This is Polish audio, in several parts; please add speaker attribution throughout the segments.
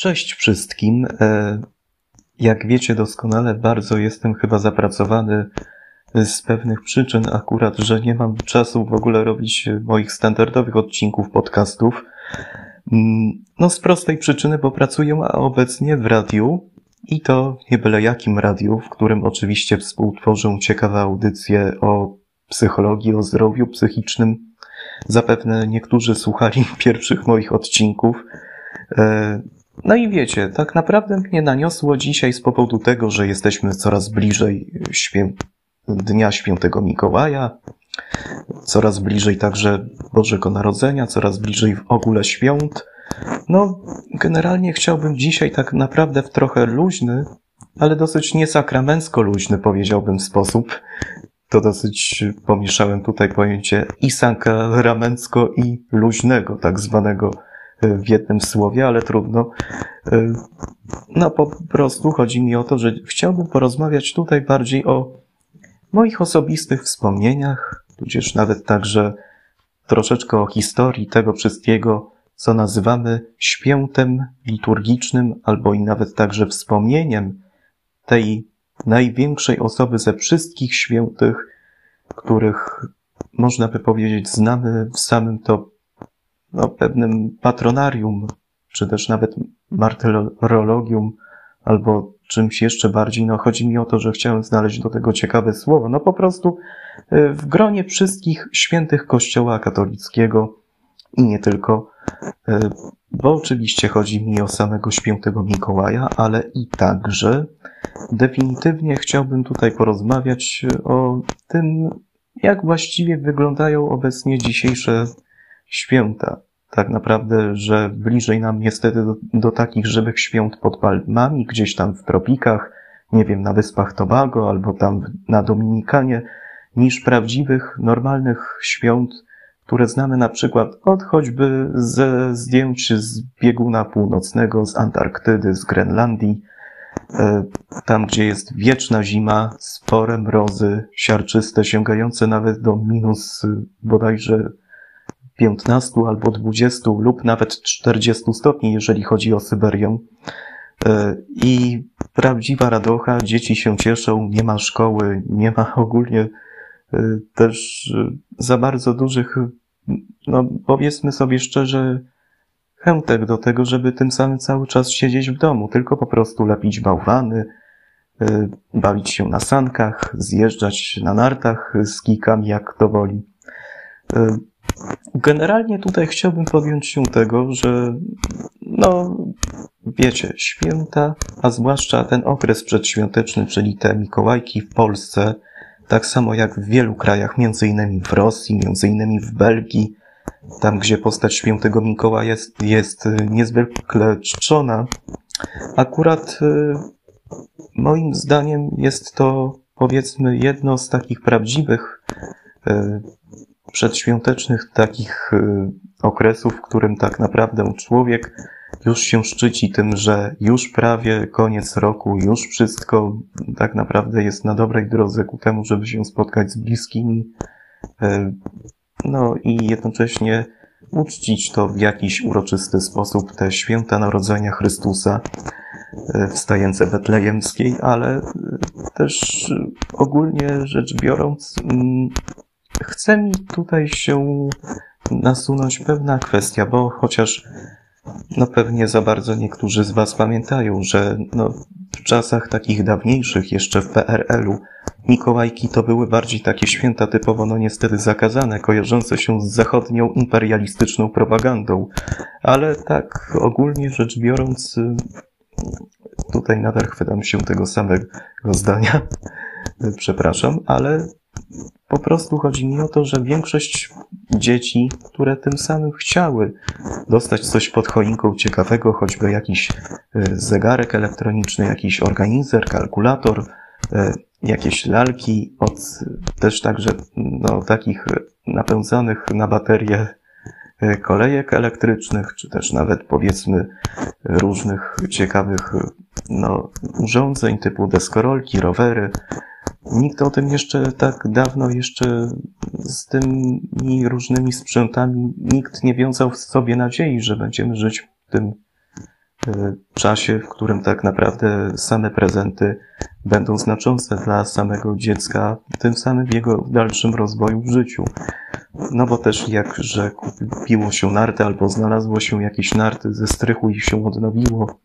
Speaker 1: Cześć wszystkim. E, jak wiecie doskonale, bardzo jestem chyba zapracowany z pewnych przyczyn akurat, że nie mam czasu w ogóle robić moich standardowych odcinków podcastów. Mm, no z prostej przyczyny, bo pracuję obecnie w radiu i to nie byle jakim radiu, w którym oczywiście współtworzę ciekawe audycje o psychologii, o zdrowiu psychicznym. Zapewne niektórzy słuchali pierwszych moich odcinków. E, no i wiecie, tak naprawdę mnie naniosło dzisiaj z powodu tego, że jesteśmy coraz bliżej świę... Dnia Świętego Mikołaja, coraz bliżej także Bożego Narodzenia, coraz bliżej w ogóle świąt. No, generalnie chciałbym dzisiaj tak naprawdę w trochę luźny, ale dosyć niesakramencko luźny, powiedziałbym, sposób. To dosyć pomieszałem tutaj pojęcie i sakramencko i luźnego, tak zwanego w jednym słowie, ale trudno. No po prostu chodzi mi o to, że chciałbym porozmawiać tutaj bardziej o moich osobistych wspomnieniach, tudzież nawet także troszeczkę o historii tego wszystkiego, co nazywamy świętem liturgicznym, albo i nawet także wspomnieniem tej największej osoby ze wszystkich świętych, których można by powiedzieć znamy w samym to no, pewnym patronarium, czy też nawet martyrologium, albo czymś jeszcze bardziej. No, chodzi mi o to, że chciałem znaleźć do tego ciekawe słowo. No, po prostu y, w gronie wszystkich świętych Kościoła katolickiego i nie tylko, y, bo oczywiście chodzi mi o samego świętego Mikołaja, ale i także definitywnie chciałbym tutaj porozmawiać o tym, jak właściwie wyglądają obecnie dzisiejsze święta. Tak naprawdę, że bliżej nam niestety do, do takich żywych świąt pod palmami, gdzieś tam w tropikach, nie wiem, na wyspach Tobago albo tam na Dominikanie, niż prawdziwych, normalnych świąt, które znamy na przykład od choćby ze zdjęć z bieguna północnego, z Antarktydy, z Grenlandii, e, tam gdzie jest wieczna zima, spore mrozy, siarczyste, sięgające nawet do minus bodajże 15 albo 20 lub nawet 40 stopni, jeżeli chodzi o Syberię. E, I prawdziwa radocha, dzieci się cieszą, nie ma szkoły, nie ma ogólnie e, też e, za bardzo dużych, no powiedzmy sobie szczerze, chętek do tego, żeby tym samym cały czas siedzieć w domu, tylko po prostu lepić bałwany, bawić się na sankach, zjeżdżać na nartach z kikami, jak to woli. Generalnie tutaj chciałbym podjąć się tego, że no, wiecie, święta, a zwłaszcza ten okres przedświąteczny, czyli te Mikołajki w Polsce, tak samo jak w wielu krajach, między innymi w Rosji, między innymi w Belgii, tam gdzie postać świętego Mikołaja jest, jest niezwykle czczona, akurat y, moim zdaniem jest to powiedzmy jedno z takich prawdziwych y, przedświątecznych takich y, okresów, w którym tak naprawdę człowiek już się szczyci tym, że już prawie koniec roku, już wszystko tak naprawdę jest na dobrej drodze ku temu, żeby się spotkać z bliskimi, y, no i jednocześnie uczcić to w jakiś uroczysty sposób, te święta Narodzenia Chrystusa y, w stajence betlejemskiej, ale też ogólnie rzecz biorąc, mm, chce mi tutaj się nasunąć pewna kwestia, bo chociaż no pewnie za bardzo niektórzy z Was pamiętają, że no, w czasach takich dawniejszych, jeszcze w PRL-u, Mikołajki to były bardziej takie święta typowo, no niestety zakazane, kojarzące się z zachodnią imperialistyczną propagandą. Ale tak ogólnie rzecz biorąc, tutaj nadal chwytam się tego samego zdania, przepraszam, ale po prostu chodzi mi o to, że większość dzieci, które tym samym chciały dostać coś pod choinką ciekawego, choćby jakiś e, zegarek elektroniczny, jakiś organizer, kalkulator, e, jakieś lalki od też także no, takich napędzanych na baterie e, kolejek elektrycznych, czy też nawet powiedzmy różnych ciekawych no, urządzeń typu deskorolki, rowery. Nikt o tym jeszcze tak dawno, jeszcze z tymi różnymi sprzętami, nikt nie wiązał w sobie nadziei, że będziemy żyć w tym e, czasie, w którym tak naprawdę same prezenty będą znaczące dla samego dziecka, tym samym w jego dalszym rozwoju w życiu. No bo też jak, że kupiło się narty albo znalazło się jakieś narty ze strychu i się odnowiło,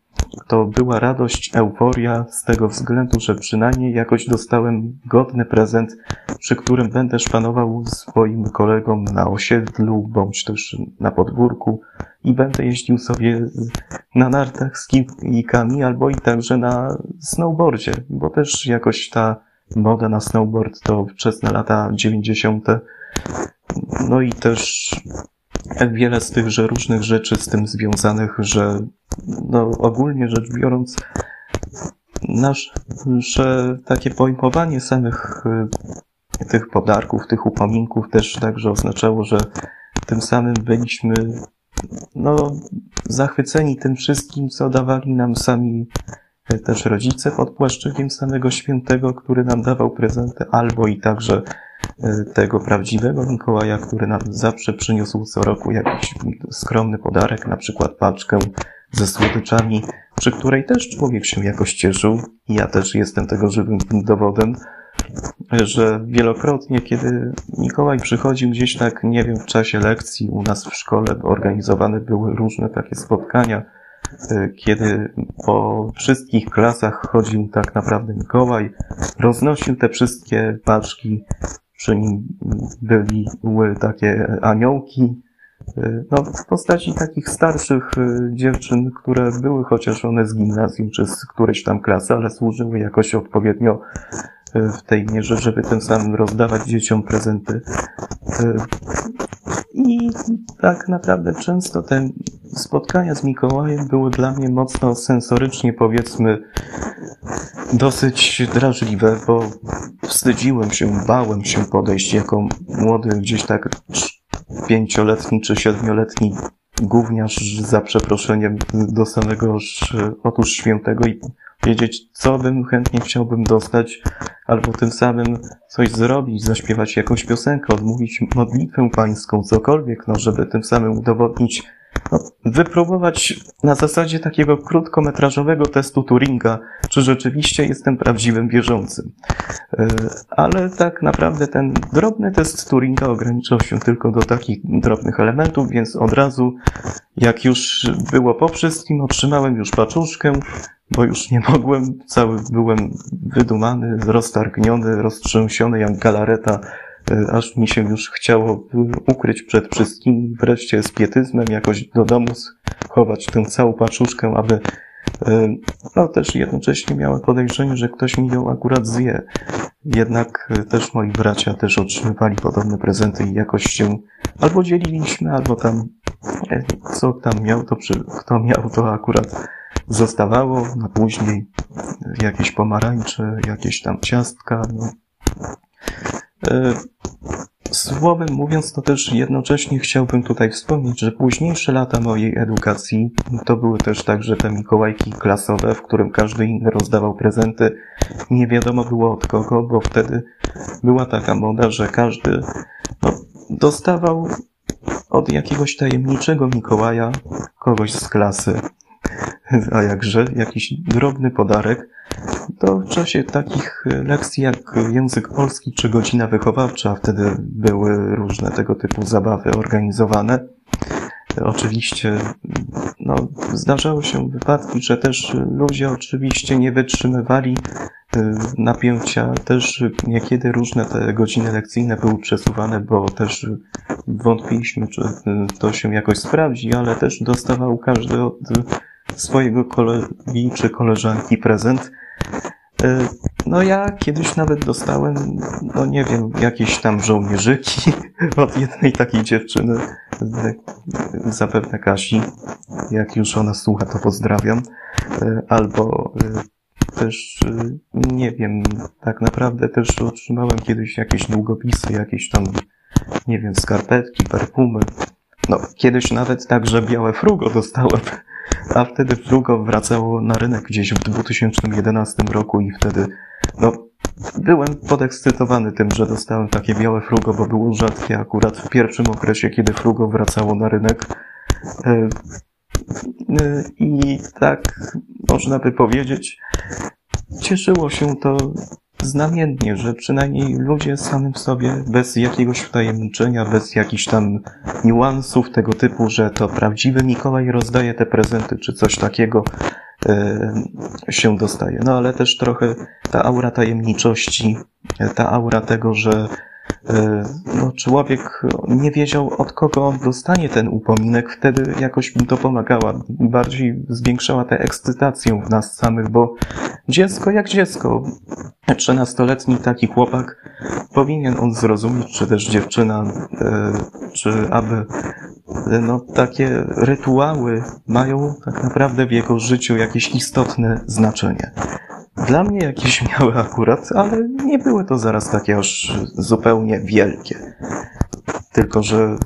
Speaker 1: to była radość, euforia z tego względu, że przynajmniej jakoś dostałem godny prezent, przy którym będę szpanował swoim kolegom na osiedlu, bądź też na podwórku i będę jeździł sobie na nartach z kijkami albo i także na snowboardzie, bo też jakoś ta moda na snowboard to wczesne lata 90. No i też wiele z tychże różnych rzeczy z tym związanych, że no, ogólnie rzecz biorąc, nasze takie pojmowanie samych y, tych podarków, tych upominków też także oznaczało, że tym samym byliśmy no, zachwyceni tym wszystkim, co dawali nam sami y, też rodzice pod płaszczykiem samego świętego, który nam dawał prezenty, albo i także tego prawdziwego Mikołaja, który nam zawsze przyniósł co roku jakiś skromny podarek, na przykład paczkę ze słodyczami, przy której też człowiek się jakoś cieszył. Ja też jestem tego żywym dowodem, że wielokrotnie, kiedy Mikołaj przychodził gdzieś tak, nie wiem, w czasie lekcji u nas w szkole, organizowane były różne takie spotkania, e, kiedy po wszystkich klasach chodził tak naprawdę Mikołaj, roznosił te wszystkie paczki przy nim byli, były takie aniołki, no, w postaci takich starszych y, dziewczyn, które były chociaż one z gimnazjum czy z którejś tam klasy, ale służyły jakoś odpowiednio y, w tej mierze, żeby tym samym rozdawać dzieciom prezenty. Y, I tak naprawdę często te spotkania z Mikołajem były dla mnie mocno sensorycznie, powiedzmy, dosyć drażliwe, bo wstydziłem się, bałem się podejść jako młody, gdzieś tak pięcioletni czy siedmioletni gówniarz za przeproszeniem do samego otóż świętego i wiedzieć, co bym chętnie chciałbym dostać, albo tym samym coś zrobić, zaśpiewać jakąś piosenkę, odmówić modlitwę pańską, cokolwiek, no, żeby tym samym udowodnić wypróbować na zasadzie takiego krótkometrażowego testu Turinga, czy rzeczywiście jestem prawdziwym wierzącym. E, ale tak naprawdę ten drobny test Turinga ograniczał się tylko do takich drobnych elementów, więc od razu, jak już było po wszystkim, otrzymałem już paczuszkę, bo już nie mogłem, cały byłem wydumany, roztargniony, roztrzęsiony jak galareta aż mi się już chciało ukryć przed wszystkimi, wreszcie z pietyzmem jakoś do domu chować tę całą paczuszkę, aby e, no też jednocześnie miałem podejrzenie, że ktoś mi ją akurat zje. Jednak e, też moi bracia też otrzymywali podobne prezenty i jakoś się albo dzieliliśmy, albo tam co tam miał, to przy, kto miał, to akurat zostawało na później jakieś pomarańcze, jakieś tam ciastka, no. E, słowem mówiąc, to też jednocześnie chciałbym tutaj wspomnieć, że późniejsze lata mojej edukacji to były też także te Mikołajki klasowe, w którym każdy inny rozdawał prezenty. Nie wiadomo było od kogo, bo wtedy była taka moda, że każdy no, dostawał od jakiegoś tajemniczego Mikołaja kogoś z klasy. A jakże jakiś drobny podarek, to w czasie takich lekcji jak język polski czy godzina wychowawcza, wtedy były różne tego typu zabawy organizowane. Oczywiście, no, zdarzały się wypadki, że też ludzie oczywiście nie wytrzymywali y, napięcia. Też niekiedy różne te godziny lekcyjne były przesuwane, bo też wątpiliśmy, czy to się jakoś sprawdzi, ale też dostawał każdy od swojego kolegi czy koleżanki prezent. E, no ja kiedyś nawet dostałem, no nie wiem, jakieś tam żołnierzyki od jednej takiej dziewczyny, zapewne Kasi, jak już ona słucha, to pozdrawiam, e, albo e, też, nie wiem, tak naprawdę też otrzymałem kiedyś jakieś długopisy, jakieś tam, nie wiem, skarpetki, perfumy. No, kiedyś nawet także białe frugo dostałem a wtedy frugo wracało na rynek gdzieś w 2011 roku i wtedy, no, byłem podekscytowany tym, że dostałem takie białe frugo, bo było rzadkie akurat w pierwszym okresie, kiedy frugo wracało na rynek. E, e, I tak można by powiedzieć, cieszyło się to znamiennie, że przynajmniej ludzie samym sobie, bez jakiegoś wtajemniczenia, bez jakichś tam niuansów tego typu, że to prawdziwy Mikołaj rozdaje te prezenty, czy coś takiego yy, się dostaje. No ale też trochę ta aura tajemniczości, ta aura tego, że E, no, człowiek nie wiedział, od kogo on dostanie ten upominek, wtedy jakoś mi to pomagała. Bardziej zwiększała tę ekscytację w nas samych, bo dziecko jak dziecko. Trzynastoletni taki chłopak powinien on zrozumieć, czy też dziewczyna, e, czy aby no, takie rytuały mają tak naprawdę w jego życiu jakieś istotne znaczenie. Dla mnie jakieś miały akurat, ale nie były to zaraz takie aż zupełnie wielkie. Tylko, że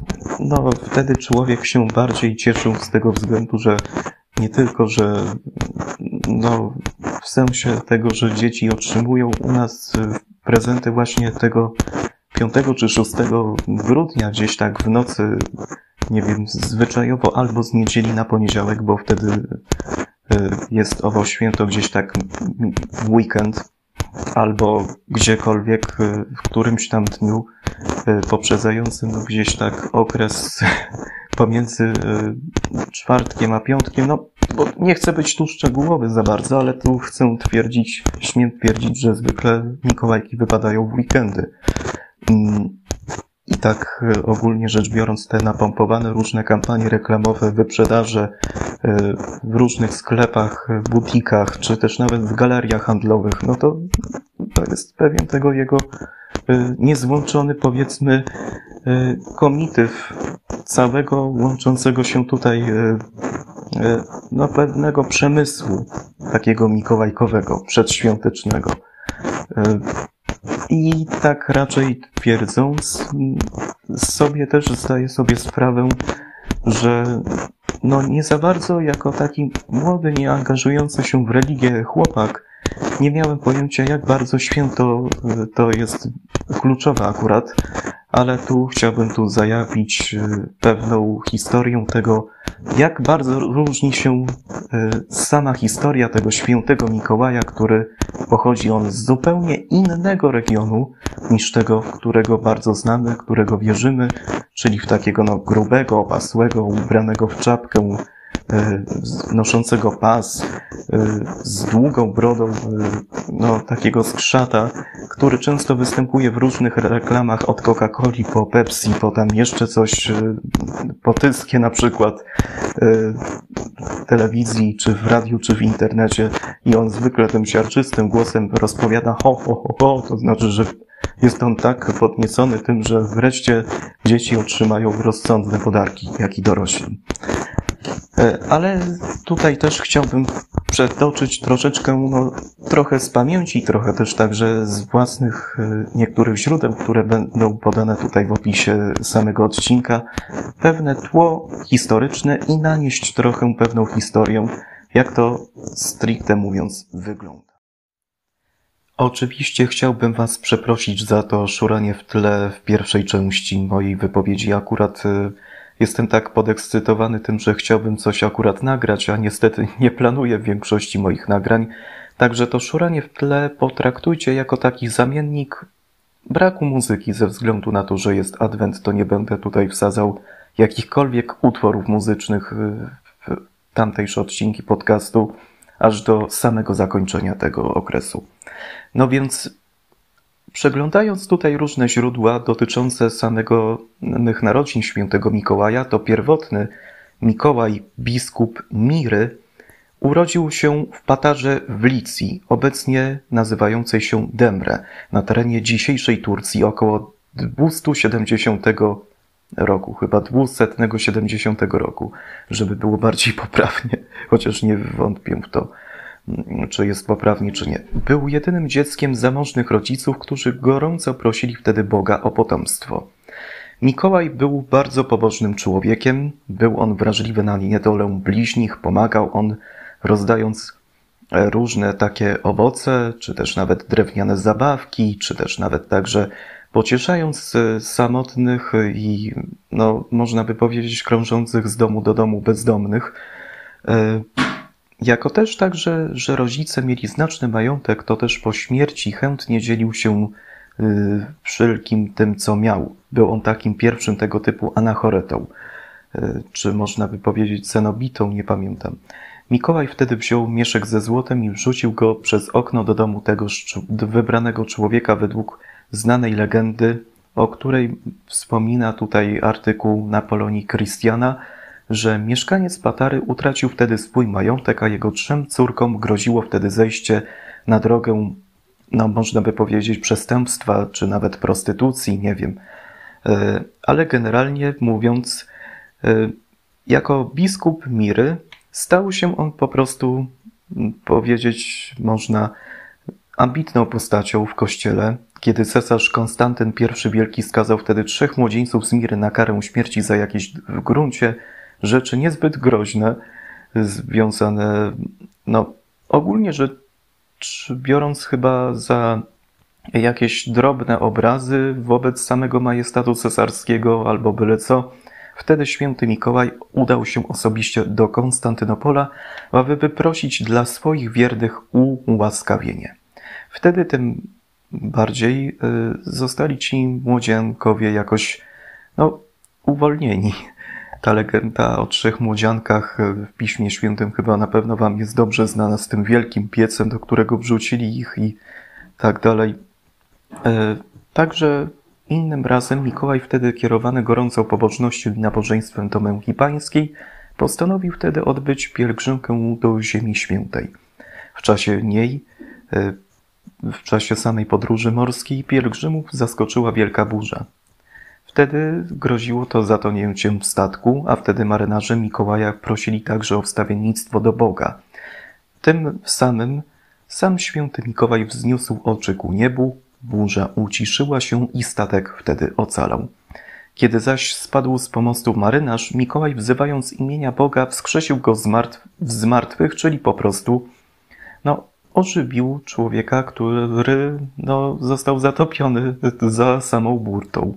Speaker 1: no, wtedy człowiek się bardziej cieszył z tego względu, że nie tylko, że no, w sensie tego, że dzieci otrzymują u nas prezenty właśnie tego 5 czy 6 grudnia, gdzieś tak w nocy, nie wiem, zwyczajowo albo z niedzieli na poniedziałek, bo wtedy Y, jest owo święto gdzieś tak w weekend albo gdziekolwiek y, w którymś tam dniu y, poprzedzającym gdzieś tak okres pomiędzy czwartkiem a piątkiem, no bo nie chcę być tu szczegółowy za bardzo, ale tu chcę twierdzić, śmiem twierdzić, że zwykle Mikołajki wypadają w weekendy. I tak e, ogólnie rzecz biorąc, te napompowane różne kampanie reklamowe, wyprzedaże e, w różnych sklepach, e, butikach, czy też nawet w galeriach handlowych, no to, to jest pewien tego jego niezłączony, powiedzmy, komityw całego łączącego się tutaj no, pewnego przemysłu takiego mikołajkowego, przedświątecznego. I tak raczej twierdząc, sobie też zdaję sobie sprawę, że no nie za bardzo jako taki młody, nie angażujący się w religię chłopak, nie miałem pojęcia, jak bardzo święto to jest kluczowe akurat, ale tu chciałbym tu zajawić e, pewną historię tego, jak bardzo różni się e, sama historia tego świętego Mikołaja, który pochodzi on z zupełnie innego regionu niż tego, którego bardzo znamy, którego wierzymy, czyli w takiego no, grubego, opasłego, ubranego w czapkę, noszącego pas, e, z długą brodą, e, no, takiego skrzata, który często występuje w różnych reklamach od Coca-Coli po Pepsi, po tam jeszcze coś, po Tyskie na przykład, w telewizji, czy w radiu, czy w internecie i on zwykle tym siarczystym głosem rozpowiada ho, ho, ho, ho, to znaczy, że jest on tak podniecony tym, że wreszcie dzieci otrzymają rozsądne podarki, jak i dorośli. E, ale tutaj też chciałbym przetoczyć troszeczkę, no, trochę z pamięci, trochę też także z własnych e, niektórych źródeł, które będą podane tutaj w opisie samego odcinka, pewne tło historyczne i nanieść trochę pewną historię, jak to stricte mówiąc wygląda. Oczywiście chciałbym Was przeprosić za to szuranie w tle w pierwszej części mojej wypowiedzi. Akurat e, Jestem tak podekscytowany tym, że chciałbym coś akurat nagrać, a niestety nie planuję większości moich nagrań, także to szuranie w tle potraktujcie jako taki zamiennik braku muzyki ze względu na to, że jest adwent, to nie będę tutaj wsadzał jakichkolwiek utworów muzycznych w tamtejsze odcinki podcastu, aż do samego zakończenia tego okresu. No więc Przeglądając tutaj różne źródła dotyczące samego mych narodzin świętego Mikołaja, to pierwotny Mikołaj biskup Miry urodził się w Patarze w Licji, obecnie nazywającej się Demre, na terenie dzisiejszej Turcji około 270 roku, chyba 270 roku, żeby było bardziej poprawnie, chociaż nie wątpię w to czy jest poprawnie, czy nie. Był jedynym dzieckiem zamożnych rodziców, którzy gorąco prosili wtedy Boga o potomstwo. Mikołaj był bardzo pobożnym człowiekiem, był on wrażliwy na niedolę bliźnich, pomagał on rozdając e, różne takie owoce, czy też nawet drewniane zabawki, czy też nawet także pocieszając e, samotnych i, no, można by powiedzieć, krążących z domu do domu bezdomnych. Jako też także, że rodzice mieli znaczny majątek, to też po śmierci chętnie dzielił się y, wszelkim tym, co miał. Był on takim pierwszym tego typu anachoretą, y, czy można by powiedzieć cenobitą, nie pamiętam. Mikołaj wtedy wziął mieszek ze złotem i wrzucił go przez okno do domu tego wybranego człowieka według znanej legendy, o której wspomina tutaj artykuł Napolonii Christiana, że mieszkaniec Patary utracił wtedy swój majątek, a jego trzem córkom groziło wtedy zejście na drogę, no można by powiedzieć, przestępstwa, czy nawet prostytucji, nie wiem. E, ale generalnie mówiąc, e, jako biskup Miry stał się on po prostu, powiedzieć można, ambitną postacią w kościele. Kiedy cesarz Konstantyn I Wielki skazał wtedy trzech młodzieńców z Miry na karę śmierci za jakieś w gruncie rzeczy niezbyt groźne, związane, no ogólnie rzecz biorąc chyba za jakieś drobne obrazy wobec samego majestatu cesarskiego albo byle co, wtedy święty Mikołaj udał się osobiście do Konstantynopola, aby wyprosić dla swoich wiernych ułaskawienie. Wtedy tym bardziej y, zostali ci młodziankowie jakoś no, uwolnieni ta legenda o trzech młodziankach e, w Piśmie Świętym chyba na pewno wam jest dobrze znana z tym wielkim piecem, do którego wrzucili ich i tak dalej. E, także innym razem Mikołaj wtedy kierowany gorącą pobożnością i nabożeństwem do męki pańskiej postanowił wtedy odbyć pielgrzymkę do Ziemi Świętej. W czasie niej, e, w czasie samej podróży morskiej pielgrzymów zaskoczyła wielka burza. Wtedy groziło to zatonięciem w statku, a wtedy marynarze Mikołaja prosili także o wstawiennictwo do Boga. Tym samym sam święty Mikołaj wzniósł oczy ku niebu, burza uciszyła się i statek wtedy ocalał. Kiedy zaś spadł z pomostu marynarz, Mikołaj wzywając imienia Boga wskrzesił go z, martw z martwych, czyli po prostu no, ożywił człowieka, który no, został zatopiony za samą burtą.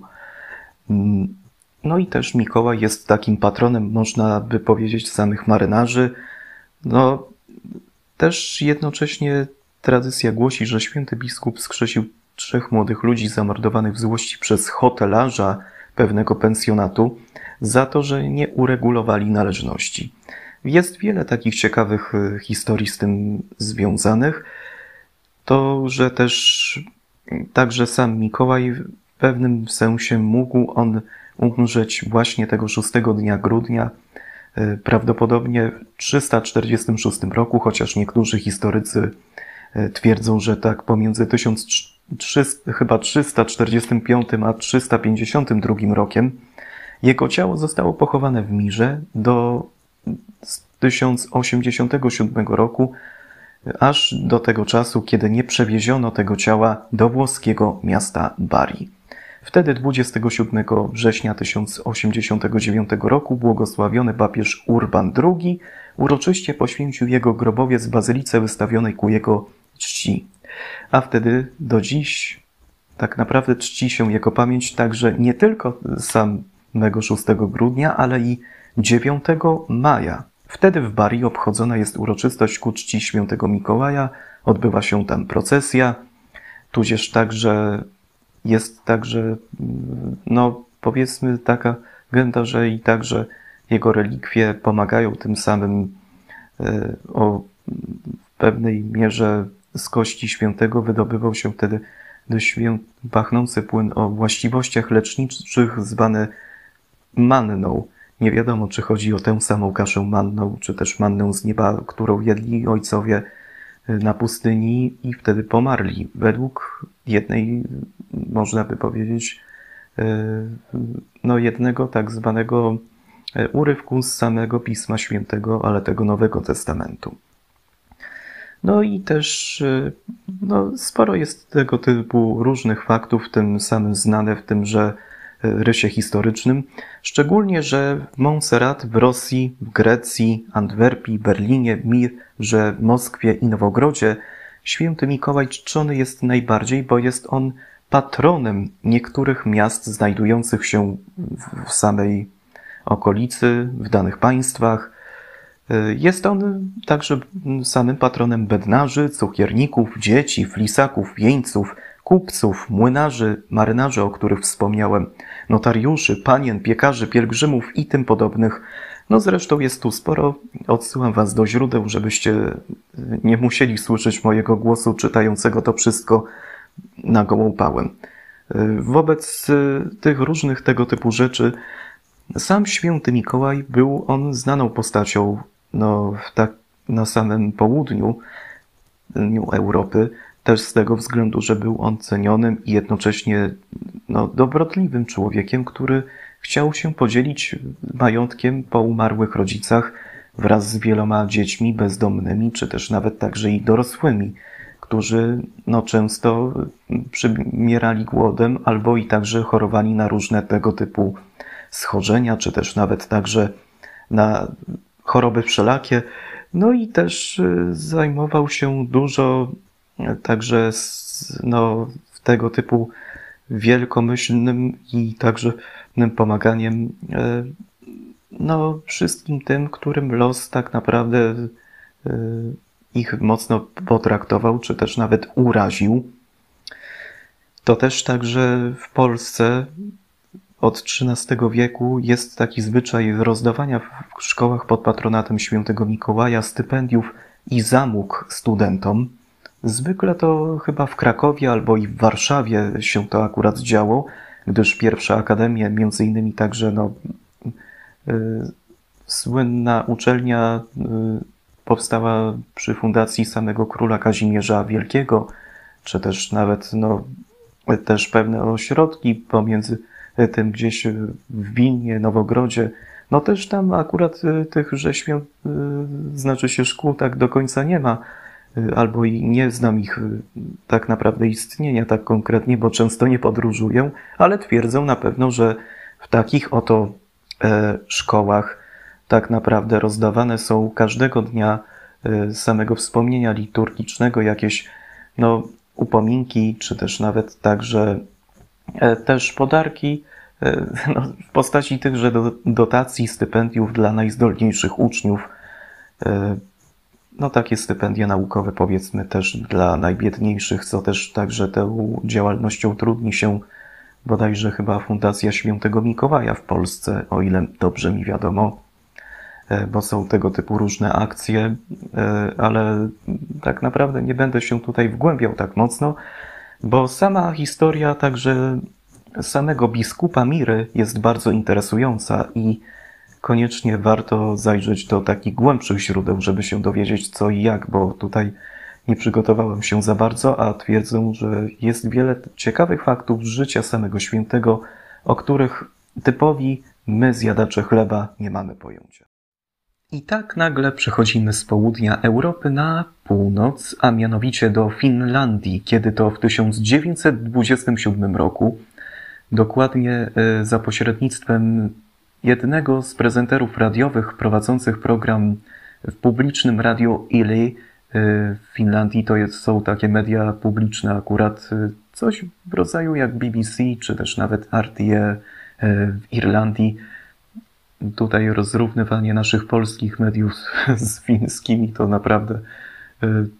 Speaker 1: No i też Mikołaj jest takim patronem, można by powiedzieć, samych marynarzy. No, też jednocześnie tradycja głosi, że święty biskup skrzesił trzech młodych ludzi zamordowanych w złości przez hotelarza pewnego pensjonatu za to, że nie uregulowali należności. Jest wiele takich ciekawych e, historii z tym związanych. To, że też także sam Mikołaj pewnym sensie mógł on umrzeć właśnie tego 6 dnia grudnia, e, prawdopodobnie w 346 roku, chociaż niektórzy historycy e, twierdzą, że tak pomiędzy 1300, chyba 345 a 352 rokiem. Jego ciało zostało pochowane w Mirze do 1087 roku, aż do tego czasu, kiedy nie przewieziono tego ciała do włoskiego miasta Bari. Wtedy 27 września 1089 roku błogosławiony papież Urban II uroczyście poświęcił jego grobowiec w bazylice wystawionej ku jego czci. A wtedy do dziś tak naprawdę czci się jego pamięć także nie tylko samego 6 grudnia, ale i 9 maja. Wtedy w Bari obchodzona jest uroczystość ku czci świętego Mikołaja, odbywa się tam procesja, tudzież także jest także, no powiedzmy, taka gęta, że i także jego relikwie pomagają tym samym e, o pewnej mierze z kości świętego wydobywał się wtedy dość pachnący płyn o właściwościach leczniczych zwany manną. Nie wiadomo, czy chodzi o tę samą kaszę manną, czy też mannę z nieba, którą jedli ojcowie na pustyni i wtedy pomarli. Według jednej, można by powiedzieć, e, no jednego tak zwanego e, urywku z samego Pisma Świętego, ale tego Nowego Testamentu. No i też e, no, sporo jest tego typu różnych faktów, w tym samym znane, w tym, że rysie historycznym, szczególnie, że w Montserrat, w Rosji, w Grecji, Antwerpii, Berlinie, Mirze, w Moskwie i Nowogrodzie święty Mikołaj czczony jest najbardziej, bo jest on patronem niektórych miast znajdujących się w samej okolicy, w danych państwach. Jest on także samym patronem bednarzy, cukierników, dzieci, flisaków, jeńców, kupców, młynarzy, marynarzy, o których wspomniałem, notariuszy, panien, piekarzy, pielgrzymów i tym podobnych. No zresztą jest tu sporo. Odsyłam was do źródeł, żebyście nie musieli słyszeć mojego głosu czytającego to wszystko na gołą pałę. Wobec tych różnych tego typu rzeczy, sam święty Mikołaj był on znaną postacią no, tak na samym południu Europy, też z tego względu, że był on cenionym i jednocześnie no, dobrotliwym człowiekiem, który chciał się podzielić majątkiem po umarłych rodzicach wraz z wieloma dziećmi bezdomnymi, czy też nawet także i dorosłymi, którzy no, często przymierali głodem albo i także chorowali na różne tego typu schorzenia, czy też nawet także na choroby wszelakie. No i też y, zajmował się dużo także no, tego typu wielkomyślnym i także pomaganiem e, no, wszystkim tym, którym los tak naprawdę e, ich mocno potraktował, czy też nawet uraził. To też także w Polsce od XIII wieku jest taki zwyczaj rozdawania w szkołach pod patronatem świętego Mikołaja stypendiów i zamóg studentom. Zwykle to chyba w Krakowie albo i w Warszawie się to akurat działo, gdyż pierwsza akademia, między innymi także no, y, słynna uczelnia y, powstała przy fundacji samego króla Kazimierza Wielkiego, czy też nawet no, też pewne ośrodki pomiędzy tym gdzieś w Wilnie, Nowogrodzie, no też tam akurat tych rzeźmią, znaczy się szkół tak do końca nie ma, Y, albo i nie znam ich y, tak naprawdę istnienia tak konkretnie, bo często nie podróżuję, ale twierdzą na pewno, że w takich oto e, szkołach tak naprawdę rozdawane są każdego dnia e, samego wspomnienia liturgicznego jakieś no, upominki, czy też nawet także e, też podarki no, w postaci tychże dotacji, stypendiów dla najzdolniejszych uczniów no takie stypendia naukowe powiedzmy też dla najbiedniejszych, co też także tą działalnością trudni się bodajże chyba Fundacja Świętego Mikołaja w Polsce, o ile dobrze mi wiadomo, e, bo są tego typu różne akcje, e, ale tak naprawdę nie będę się tutaj wgłębiał tak mocno, bo sama historia także samego biskupa Miry jest bardzo interesująca i koniecznie warto zajrzeć do takich głębszych źródeł, żeby się dowiedzieć co i jak, bo tutaj nie przygotowałem się za bardzo, a twierdzę, że jest wiele ciekawych faktów życia samego świętego, o których typowi my, zjadacze chleba, nie mamy pojęcia. I tak nagle przechodzimy z południa Europy na północ, a mianowicie do Finlandii, kiedy to w 1927 roku, dokładnie e, za pośrednictwem jednego z prezenterów radiowych prowadzących program w publicznym radiu Ili y, w Finlandii. To jest, są takie media publiczne akurat, y, coś w rodzaju jak BBC, czy też nawet RTE y, w Irlandii. Tutaj rozrównywanie naszych polskich mediów z fińskimi to naprawdę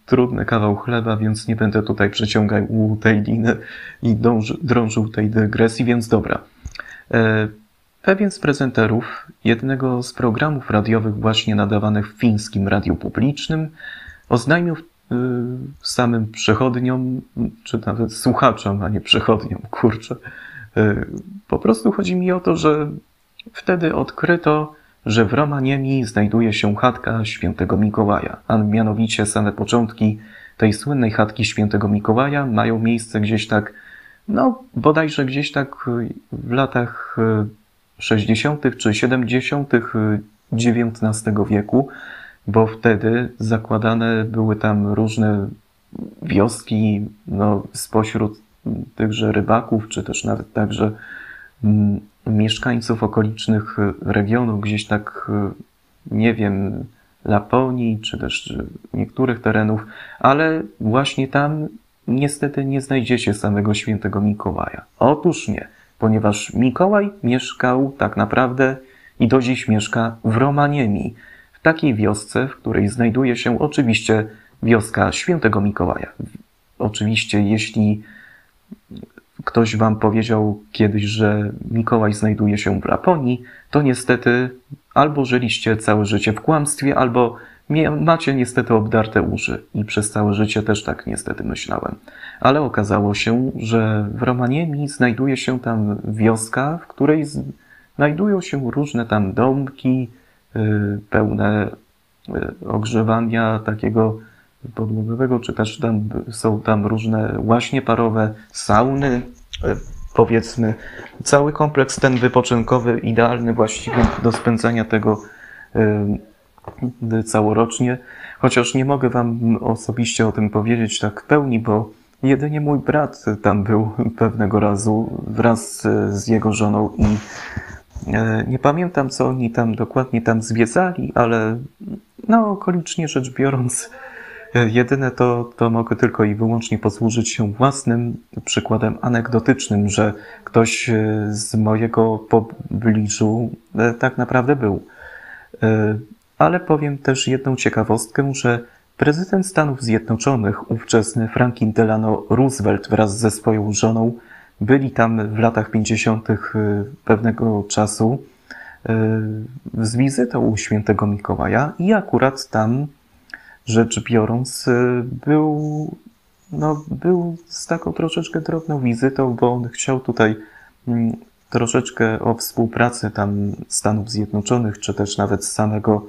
Speaker 1: trudny kawał chleba, więc nie będę tutaj przeciągał tej liny i drążył tej dygresji, więc dobra. Pewien z prezenterów jednego z programów radiowych właśnie nadawanych w fińskim radiu publicznym oznajmił y, samym przechodniom, czy nawet słuchaczom, a nie przechodniom, kurczę. Y, po prostu chodzi mi o to, że wtedy odkryto, że w Romaniemi znajduje się chatka świętego Mikołaja, a mianowicie same początki tej słynnej chatki świętego Mikołaja mają miejsce gdzieś tak, no bodajże gdzieś tak w latach y, 60. czy 70. XIX wieku, bo wtedy zakładane były tam różne wioski no, spośród tychże rybaków, czy też nawet także mieszkańców okolicznych regionów, gdzieś tak, nie wiem, Laponii, czy też niektórych terenów, ale właśnie tam niestety nie znajdziecie samego świętego Mikołaja. Otóż nie, ponieważ Mikołaj mieszkał tak naprawdę i do dziś mieszka w Romaniemi, w takiej wiosce, w której znajduje się oczywiście wioska świętego Mikołaja. Oczywiście, jeśli ktoś wam powiedział kiedyś, że Mikołaj znajduje się w Laponii, to niestety albo żyliście całe życie w kłamstwie, albo macie niestety obdarte uszy. I przez całe życie też tak niestety myślałem. Ale okazało się, że w Romaniemi znajduje się tam wioska, w której znajdują się różne tam domki y, pełne y, ogrzewania takiego podłogowego, czy też tam są tam różne łaśnie parowe, sauny, e, powiedzmy, cały kompleks ten wypoczynkowy, idealny właściwie do spędzania tego całorocznie. Chociaż nie mogę Wam osobiście o tym powiedzieć tak w pełni, bo jedynie mój brat tam był pewnego razu wraz z jego żoną i e, nie pamiętam, co oni tam dokładnie tam zwiedzali, ale no okolicznie rzecz biorąc, Jedyne to, to mogę tylko i wyłącznie posłużyć się własnym przykładem anegdotycznym, że ktoś e, z mojego pobliżu e, tak naprawdę był. E, ale powiem też jedną ciekawostkę, że prezydent Stanów Zjednoczonych, ówczesny Franklin Delano Roosevelt wraz ze swoją żoną byli tam w latach 50. pewnego czasu z wizytą u świętego Mikołaja i akurat tam rzecz biorąc, y, był, no, był z taką troszeczkę drobną wizytą, bo on chciał tutaj mm, troszeczkę o współpracy tam Stanów Zjednoczonych, czy też nawet samego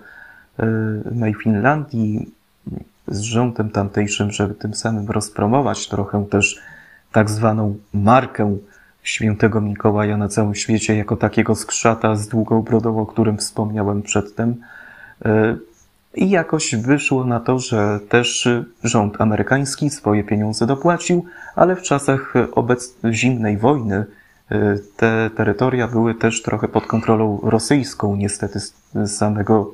Speaker 1: y, Finlandii z rządem tamtejszym, żeby tym samym rozpromować trochę też tak zwaną markę świętego Mikołaja na całym świecie, jako takiego skrzata z długą brodą, o którym wspomniałem przedtem. Y, i jakoś wyszło na to, że też rząd amerykański swoje pieniądze dopłacił, ale w czasach obec zimnej wojny y, te terytoria były też trochę pod kontrolą rosyjską, niestety z samego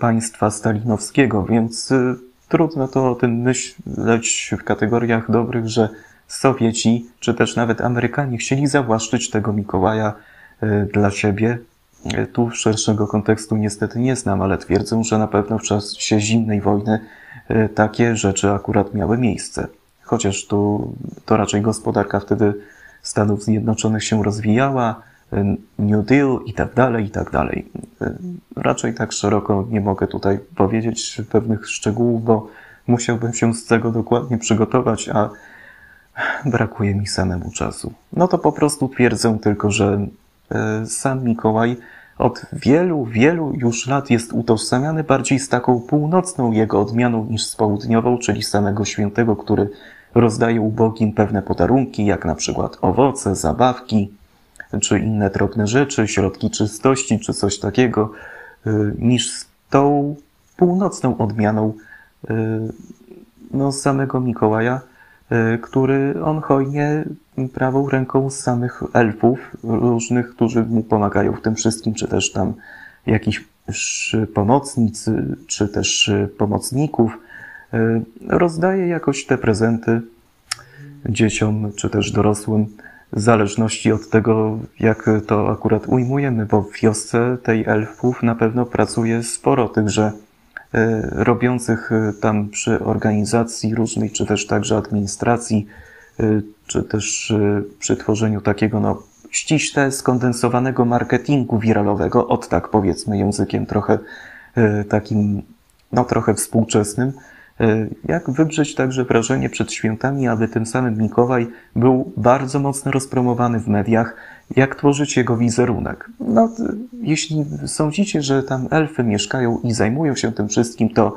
Speaker 1: państwa stalinowskiego, więc y, trudno to o tym myśleć w kategoriach dobrych, że Sowieci, czy też nawet Amerykanie chcieli zawłaszczyć tego Mikołaja dla siebie, tu szerszego kontekstu niestety nie znam, ale twierdzę, że na pewno w czasie zimnej wojny e, takie rzeczy akurat miały miejsce. Chociaż tu to raczej gospodarka wtedy Stanów Zjednoczonych się rozwijała, e, New Deal i tak dalej, i tak dalej. E, raczej tak szeroko nie mogę tutaj powiedzieć pewnych szczegółów, bo musiałbym się z tego dokładnie przygotować, a brakuje mi samemu czasu. No to po prostu twierdzę tylko, że sam Mikołaj od wielu, wielu już lat jest utożsamiany bardziej z taką północną jego odmianą niż z południową, czyli samego świętego, który rozdaje ubogim pewne podarunki, jak na przykład owoce, zabawki, czy inne drobne rzeczy, środki czystości, czy coś takiego, y, niż z tą północną odmianą y, no, samego Mikołaja, y, który on hojnie prawą ręką z samych elfów różnych, którzy mu pomagają w tym wszystkim, czy też tam jakichś pomocnic, czy też pomocników. Rozdaje jakoś te prezenty dzieciom, czy też dorosłym, w zależności od tego, jak to akurat ujmujemy, bo w wiosce tej elfów na pewno pracuje sporo tychże e, robiących tam przy organizacji różnej, czy też także administracji, Y, czy też przy tworzeniu takiego no, ściśle skondensowanego marketingu wiralowego, od tak powiedzmy językiem trochę takim, no trochę współczesnym, jak wybrzeć także wrażenie przed świętami, aby tym samym Mikołaj był bardzo mocno rozpromowany w mediach, jak tworzyć jego wizerunek. No, jeśli sądzicie, że tam elfy mieszkają i zajmują się tym wszystkim, to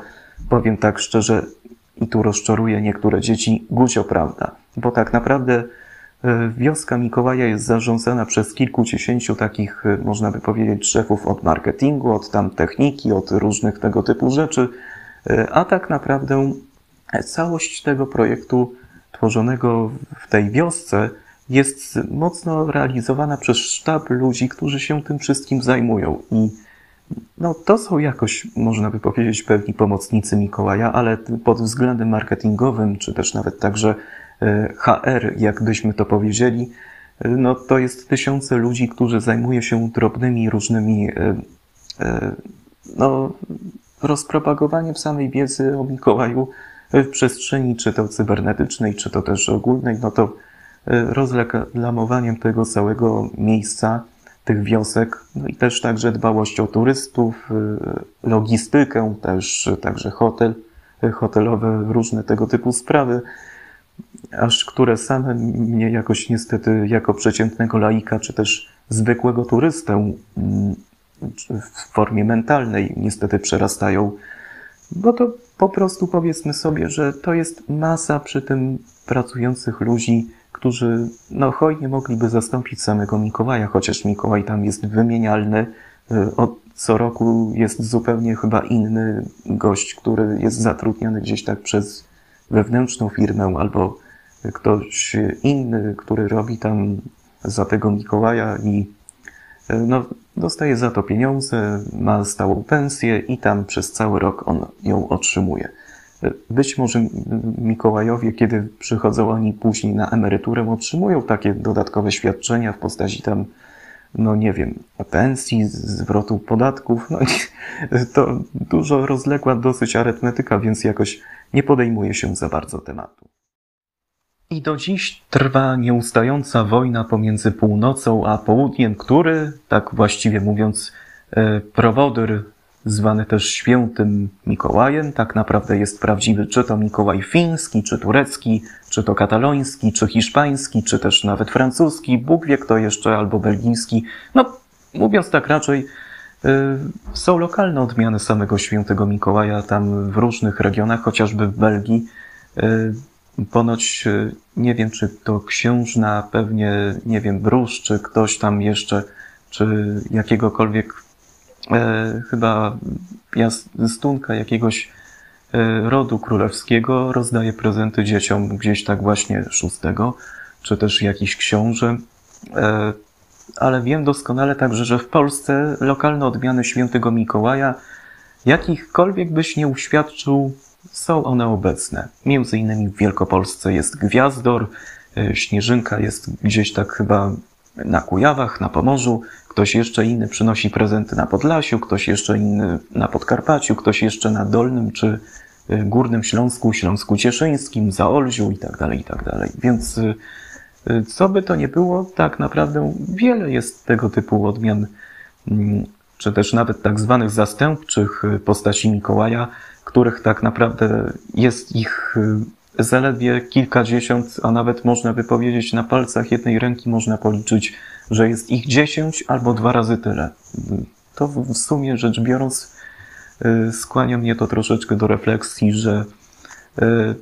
Speaker 1: powiem tak szczerze, i tu rozczaruje niektóre dzieci, gucio prawda. Bo tak naprawdę e, wioska Mikołaja jest zarządzana przez kilkudziesięciu takich, e, można by powiedzieć, szefów od marketingu, od tam techniki, od różnych tego typu rzeczy, e, a tak naprawdę całość tego projektu tworzonego w tej wiosce jest mocno realizowana przez sztab ludzi, którzy się tym wszystkim zajmują. I no, to są jakoś, można by powiedzieć, pewni pomocnicy Mikołaja, ale pod względem marketingowym, czy też nawet także e, HR, jakbyśmy to powiedzieli, e, no to jest tysiące ludzi, którzy zajmują się drobnymi, różnymi, e, no, rozpropagowaniem samej wiedzy o Mikołaju w przestrzeni, czy to cybernetycznej, czy to też ogólnej, no to rozreklamowaniem tego całego miejsca, tych wiosek, no i też także dbałość o turystów, y, logistykę, też także hotel, hotelowe, różne tego typu sprawy, aż które same mnie jakoś niestety jako przeciętnego laika, czy też zwykłego turystę mm, w formie mentalnej niestety przerastają, bo to po prostu powiedzmy sobie, że to jest masa przy tym pracujących ludzi, którzy no, hojnie mogliby zastąpić samego Mikołaja, chociaż Mikołaj tam jest wymienialny. Y, od co roku jest zupełnie chyba inny gość, który jest zatrudniony gdzieś tak przez wewnętrzną firmę albo ktoś inny, który robi tam za tego Mikołaja i no, dostaje za to pieniądze, ma stałą pensję i tam przez cały rok on ją otrzymuje. Być może Mikołajowie, kiedy przychodzą oni później na emeryturę, otrzymują takie dodatkowe świadczenia w postaci tam, no nie wiem, pensji, zwrotu podatków. No, to dużo rozległa dosyć arytmetyka, więc jakoś nie podejmuje się za bardzo tematu. I do dziś trwa nieustająca wojna pomiędzy północą a południem, który, tak właściwie mówiąc, e, prowodyr zwany też świętym Mikołajem, tak naprawdę jest prawdziwy czy to Mikołaj fiński, czy turecki, czy to kataloński, czy hiszpański, czy też nawet francuski, Bóg wie kto jeszcze, albo belgijski. No, mówiąc tak raczej, yy, są lokalne odmiany samego świętego Mikołaja tam w różnych regionach, chociażby w Belgii. Ponoć, yy, nie wiem czy to księżna, pewnie, nie wiem, Brusz, czy ktoś tam jeszcze, czy jakiegokolwiek e, chyba stunka jakiegoś e, rodu królewskiego rozdaje prezenty dzieciom gdzieś tak właśnie szóstego, czy też jakiś książę. E, ale wiem doskonale także, że w Polsce lokalne odmiany świętego Mikołaja, jakichkolwiek byś nie uświadczył, są one obecne. Między innymi w Wielkopolsce jest Gwiazdor, e, Śnieżynka jest gdzieś tak chyba na Kujawach, na Pomorzu, ktoś jeszcze inny przynosi prezenty na Podlasiu, ktoś jeszcze inny na Podkarpaciu, ktoś jeszcze na Dolnym czy y, Górnym Śląsku, Śląsku Cieszyńskim, Zaolziu i tak dalej, i tak dalej. Więc y, co by to nie było, tak naprawdę wiele jest tego typu odmian, mm, czy też nawet tak zwanych zastępczych postaci Mikołaja, których tak naprawdę jest ich zaledwie kilkadziesiąt, a nawet można by powiedzieć na palcach jednej ręki można policzyć, że jest ich dziesięć albo dwa razy tyle. To w sumie rzecz biorąc y, skłania mnie to troszeczkę do refleksji, że y,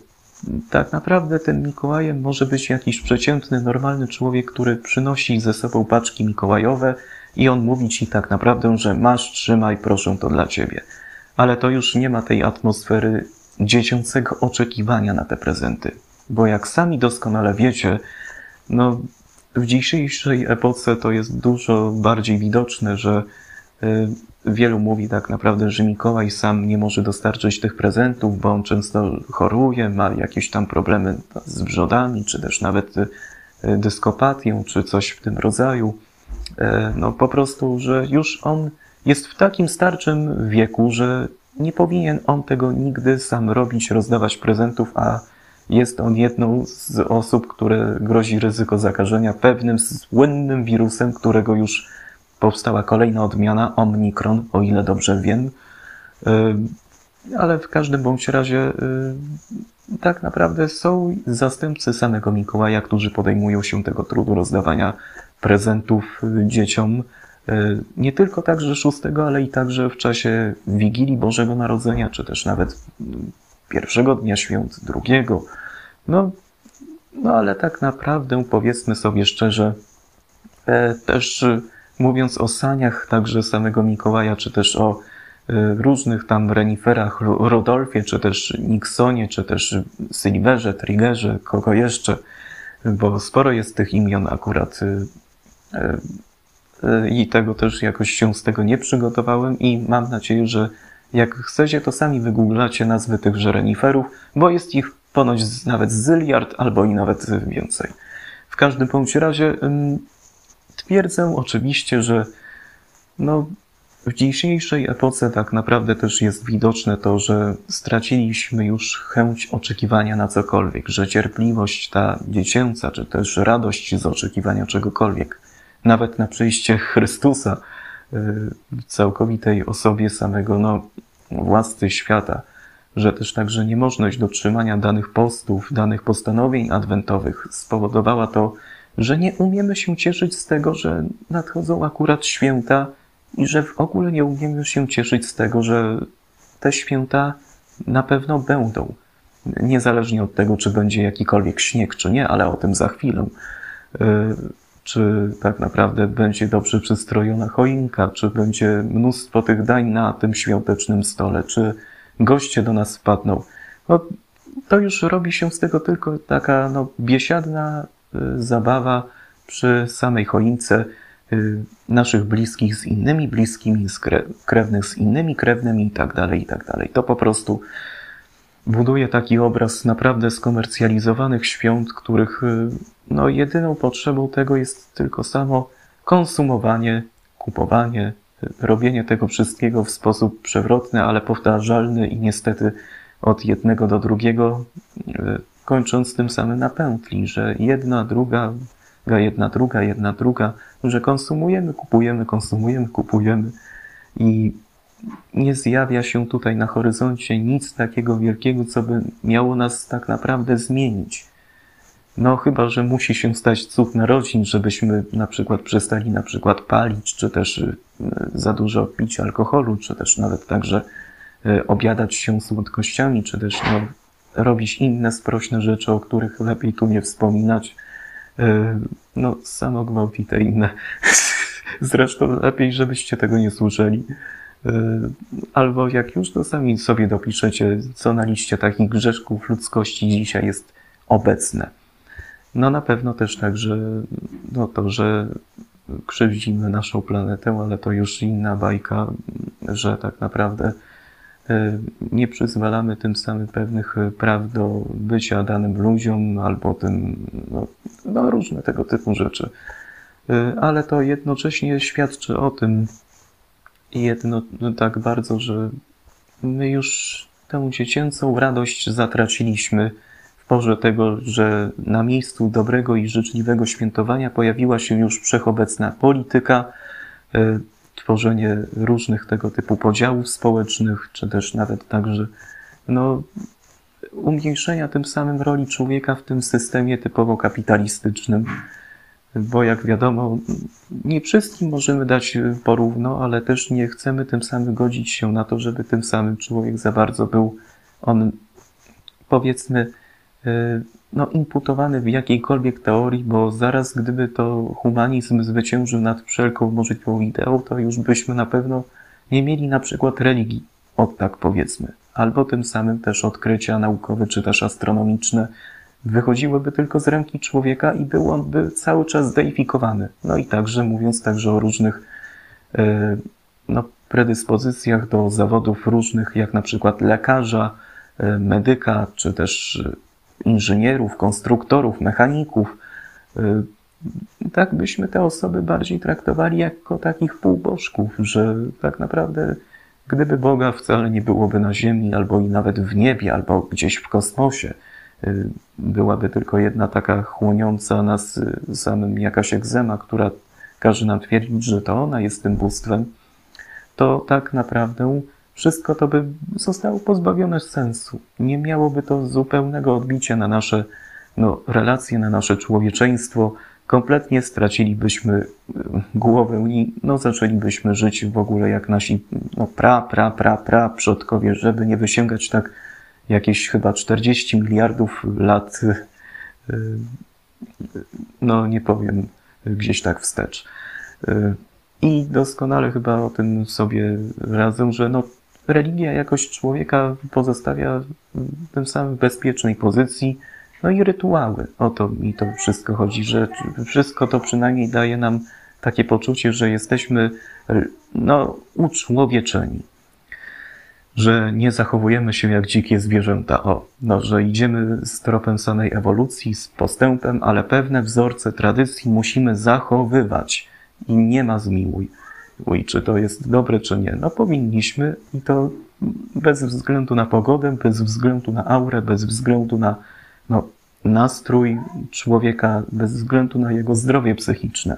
Speaker 1: tak naprawdę tym Mikołajem może być jakiś przeciętny, normalny człowiek, który przynosi ze sobą paczki mikołajowe i on mówi ci tak naprawdę, że masz, trzymaj, proszę, to dla ciebie. Ale to już nie ma tej atmosfery dziecięcego oczekiwania na te prezenty. Bo jak sami doskonale wiecie, no w dzisiejszej epoce to jest dużo bardziej widoczne, że y, wielu mówi tak naprawdę, że Mikołaj sam nie może dostarczyć tych prezentów, bo on często choruje, ma jakieś tam problemy z wrzodami, czy też nawet y, czy coś w tym rodzaju. E, no po prostu, że już on jest w takim starczym wieku, że nie powinien on tego nigdy sam robić, rozdawać prezentów, a jest on jedną z osób, które grozi ryzyko zakażenia pewnym słynnym wirusem, którego już powstała kolejna odmiana, Omikron, o ile dobrze wiem. Y, ale w każdym bądź razie y, tak naprawdę są zastępcy samego Mikołaja, którzy podejmują się tego trudu rozdawania prezentów dzieciom. Y, nie tylko także szóstego, ale i także w czasie Wigilii Bożego Narodzenia, czy też nawet pierwszego dnia świąt, drugiego. No, no ale tak naprawdę powiedzmy sobie szczerze, e, też e, mówiąc o saniach także samego Mikołaja, czy też o e, różnych tam reniferach Rodolfie, czy też Nixonie, czy też Silverze, Triggerze, kogo jeszcze, bo sporo jest tych imion akurat i tego też jakoś się z tego nie przygotowałem i mam nadzieję, że jak chcecie, to sami wygooglacie nazwy tychże reniferów, bo jest ich ponoć nawet zyliard albo i nawet więcej. W każdym bądź razie twierdzę oczywiście, że no, w dzisiejszej epoce tak naprawdę też jest widoczne to, że straciliśmy już chęć oczekiwania na cokolwiek, że cierpliwość ta dziecięca, czy też radość z oczekiwania czegokolwiek, nawet na przyjście Chrystusa y, całkowitej osobie samego no, władcy świata, że też także niemożność dotrzymania danych postów, danych postanowień adwentowych spowodowała to, że nie umiemy się cieszyć z tego, że nadchodzą akurat święta i że w ogóle nie umiemy się cieszyć z tego, że te święta na pewno będą. Niezależnie od tego, czy będzie jakikolwiek śnieg, czy nie, ale o tym za chwilę. Czy tak naprawdę będzie dobrze przystrojona choinka, czy będzie mnóstwo tych dań na tym świątecznym stole, czy goście do nas wpadną. No, to już robi się z tego tylko taka no, biesiadna y, zabawa przy samej choince y, naszych bliskich z innymi bliskimi, z krewnych z innymi krewnymi i tak dalej, i tak dalej. To po prostu buduje taki obraz naprawdę skomercjalizowanych świąt, których y, no, jedyną potrzebą tego jest tylko samo konsumowanie, kupowanie, robienie tego wszystkiego w sposób przewrotny, ale powtarzalny i niestety od jednego do drugiego, e, kończąc tym samym na pętli, że jedna, druga, jedna, druga, jedna, druga, że konsumujemy, kupujemy, konsumujemy, kupujemy i nie zjawia się tutaj na horyzoncie nic takiego wielkiego, co by miało nas tak naprawdę zmienić. No chyba, że musi się stać cud narodzin, żebyśmy na przykład przestali na przykład palić, czy też y, za dużo pić alkoholu, czy też nawet także y, obiadać się słodkościami, czy też no, robić inne sprośne rzeczy, o których lepiej tu nie wspominać. Y, no, samogwałt i te inne. Zresztą lepiej, żebyście tego nie słyszeli. Albo jak już, to sami sobie dopiszecie, co na liście takich grzeszków ludzkości dzisiaj jest obecne. No na pewno też tak, że no to, że krzywdzimy naszą planetę, ale to już inna bajka, że tak naprawdę e, nie przyzwalamy tym samym pewnych praw do bycia danym ludziom albo tym, no, no różne tego typu rzeczy. Ale to jednocześnie świadczy o tym jedno tak bardzo, że my już tę dziecięcą radość zatraciliśmy porze tego, że na miejscu dobrego i życzliwego świętowania pojawiła się już wszechobecna polityka, e, tworzenie różnych tego typu podziałów społecznych, czy też nawet także no, umniejszenia tym samym roli człowieka w tym systemie typowo kapitalistycznym. Bo jak wiadomo, nie wszystkim możemy dać porówno, ale też nie chcemy tym samym godzić się na to, żeby tym samym człowiek za bardzo był on, powiedzmy, E, no, imputowany w jakiejkolwiek teorii, bo zaraz gdyby to humanizm zwyciężył nad wszelką możliwą ideą, to już byśmy na pewno nie mieli na przykład religii, od tak powiedzmy, albo tym samym też odkrycia naukowe czy też astronomiczne wychodziłyby tylko z ręki człowieka i był on by cały czas zdeifikowany. No i także mówiąc także o różnych e, no, predyspozycjach do zawodów różnych, jak na przykład lekarza, e, medyka, czy też inżynierów, konstruktorów, mechaników, tak byśmy te osoby bardziej traktowali jako takich półbożków, że tak naprawdę gdyby Boga wcale nie byłoby na ziemi, albo i nawet w niebie, albo gdzieś w kosmosie, byłaby tylko jedna taka chłoniąca nas y, samym jakaś egzema, która każe nam twierdzić, że to ona jest tym bóstwem, to tak naprawdę wszystko to by zostało pozbawione sensu. Nie miałoby to zupełnego odbicia na nasze no, relacje, na nasze człowieczeństwo. Kompletnie stracilibyśmy e, głowę i no, zaczęlibyśmy żyć w ogóle jak nasi no, pra, pra, pra, pra przodkowie, żeby nie wysięgać tak jakieś chyba 40 miliardów lat, e, no nie powiem, gdzieś tak wstecz. E, I doskonale chyba o tym sobie radzę, że no, religia jakoś człowieka pozostawia w tym samym bezpiecznej pozycji, No i rytuały. O to mi to wszystko chodzi, że wszystko to przynajmniej daje nam takie poczucie, że jesteśmy no, uczłowieczeni. Że nie zachowujemy się jak dzikie zwierzęta. O, no, że idziemy z tropem samej ewolucji, z postępem, ale pewne wzorce tradycji musimy zachowywać. I nie ma zmiłuj. Uj, czy to jest dobre, czy nie. No powinniśmy i to bez względu na pogodę, bez względu na aurę, bez względu na no, nastrój człowieka, bez względu na jego zdrowie psychiczne.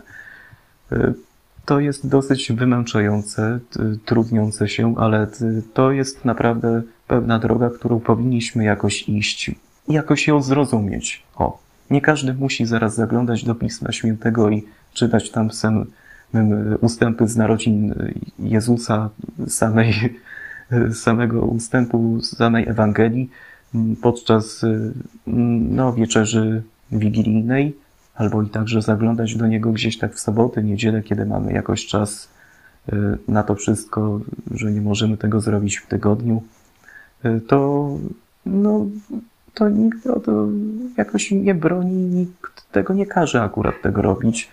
Speaker 1: To jest dosyć wymęczające, trudniące się, ale to jest naprawdę pewna droga, którą powinniśmy jakoś iść jakoś ją zrozumieć. O, nie każdy musi zaraz zaglądać do Pisma Świętego i czytać tam sen, ustępy z narodzin Jezusa, samej, samego ustępu samej Ewangelii podczas no, wieczerzy wigilijnej, albo i także zaglądać do niego gdzieś tak w soboty, niedzielę, kiedy mamy jakoś czas y, na to wszystko, że nie możemy tego zrobić w tygodniu, y, to, no, to nikt o to jakoś nie broni, nikt tego nie każe akurat tego robić,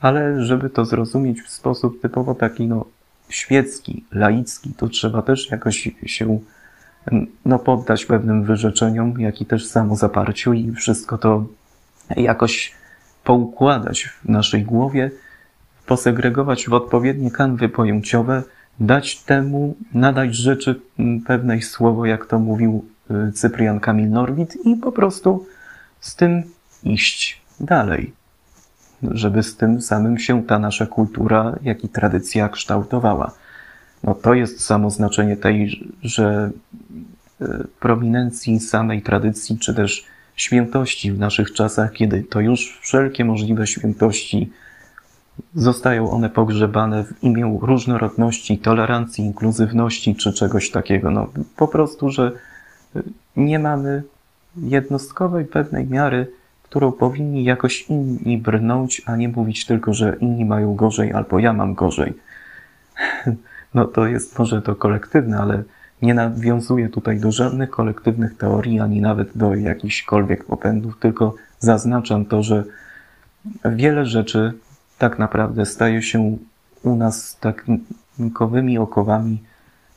Speaker 1: ale żeby to zrozumieć w sposób typowo taki, no, świecki, laicki, to trzeba też jakoś się no, poddać pewnym wyrzeczeniom, jak i też samozaparciu i wszystko to jakoś poukładać w naszej głowie, posegregować w odpowiednie kanwy pojęciowe, dać temu, nadać rzeczy pewnej słowo, jak to mówił y, Cyprian Kamil Norwid i po prostu z tym iść dalej, żeby z tym samym się ta nasza kultura, jak i tradycja kształtowała. No to jest samo znaczenie tej, że y, prominencji samej tradycji, czy też świętości w naszych czasach, kiedy to już wszelkie możliwe świętości zostają one pogrzebane w imię różnorodności, tolerancji, inkluzywności czy czegoś takiego. No, po prostu, że nie mamy jednostkowej pewnej miary, którą powinni jakoś inni brnąć, a nie mówić tylko, że inni mają gorzej albo ja mam gorzej. No to jest może to kolektywne, ale nie nawiązuję tutaj do żadnych kolektywnych teorii, ani nawet do jakichśkolwiek popędów, tylko zaznaczam to, że wiele rzeczy tak naprawdę staje się u nas takimi okowami,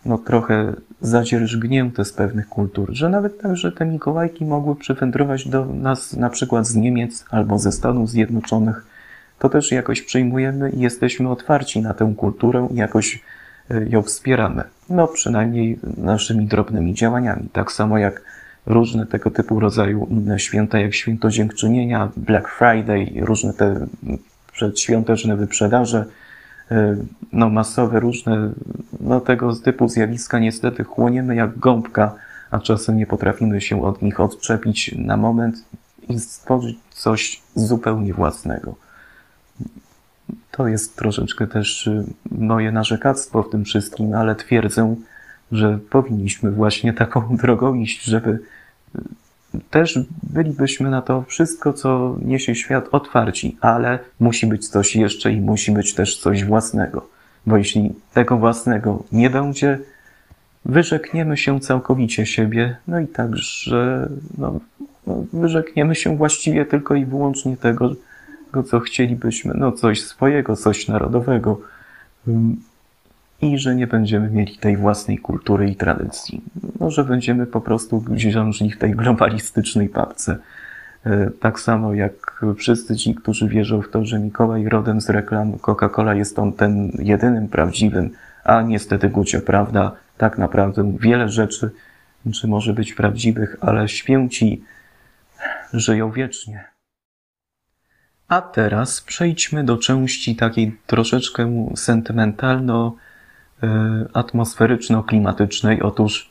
Speaker 1: no trochę zadzierżgnięte z pewnych kultur, że nawet tak, że te Mikołajki mogły przywędrować do nas na przykład z Niemiec albo ze Stanów Zjednoczonych, to też jakoś przyjmujemy i jesteśmy otwarci na tę kulturę jakoś ją wspieramy. No przynajmniej naszymi drobnymi działaniami. Tak samo jak różne tego typu rodzaju inne święta, jak święto dziękczynienia, Black Friday, różne te przedświąteczne wyprzedaże, y, no masowe różne, no tego typu zjawiska niestety chłoniemy jak gąbka, a czasem nie potrafimy się od nich odczepić na moment i stworzyć coś zupełnie własnego. To jest troszeczkę też y, moje narzekactwo w tym wszystkim, ale twierdzę, że powinniśmy właśnie taką drogą iść, żeby y, też bylibyśmy na to wszystko, co niesie świat, otwarci, ale musi być coś jeszcze i musi być też coś własnego. Bo jeśli tego własnego nie będzie, wyrzekniemy się całkowicie siebie, no i także no, no, wyrzekniemy się właściwie tylko i wyłącznie tego, co chcielibyśmy, no coś swojego, coś narodowego i że nie będziemy mieli tej własnej kultury i tradycji. No, że będziemy po prostu gdzieś w tej globalistycznej papce. E, tak samo jak wszyscy ci, którzy wierzą w to, że Mikołaj rodem z reklam Coca-Cola jest on ten jedynym prawdziwym, a niestety Gucia prawda, tak naprawdę wiele rzeczy, czy może być prawdziwych, ale święci żyją wiecznie. A teraz przejdźmy do części takiej troszeczkę sentymentalno-atmosferyczno-klimatycznej. Otóż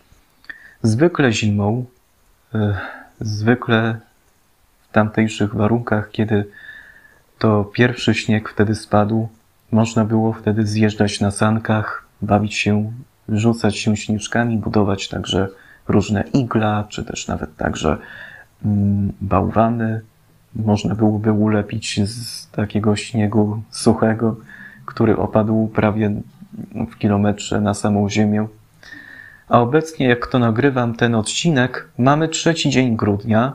Speaker 1: zwykle zimą, e, zwykle w tamtejszych warunkach, kiedy to pierwszy śnieg wtedy spadł, można było wtedy zjeżdżać na sankach, bawić się, rzucać się śnieżkami, budować także różne igla, czy też nawet także mm, bałwany, można byłoby ulepić z takiego śniegu suchego, który opadł prawie w kilometrze na samą ziemię. A obecnie, jak to nagrywam ten odcinek, mamy trzeci dzień grudnia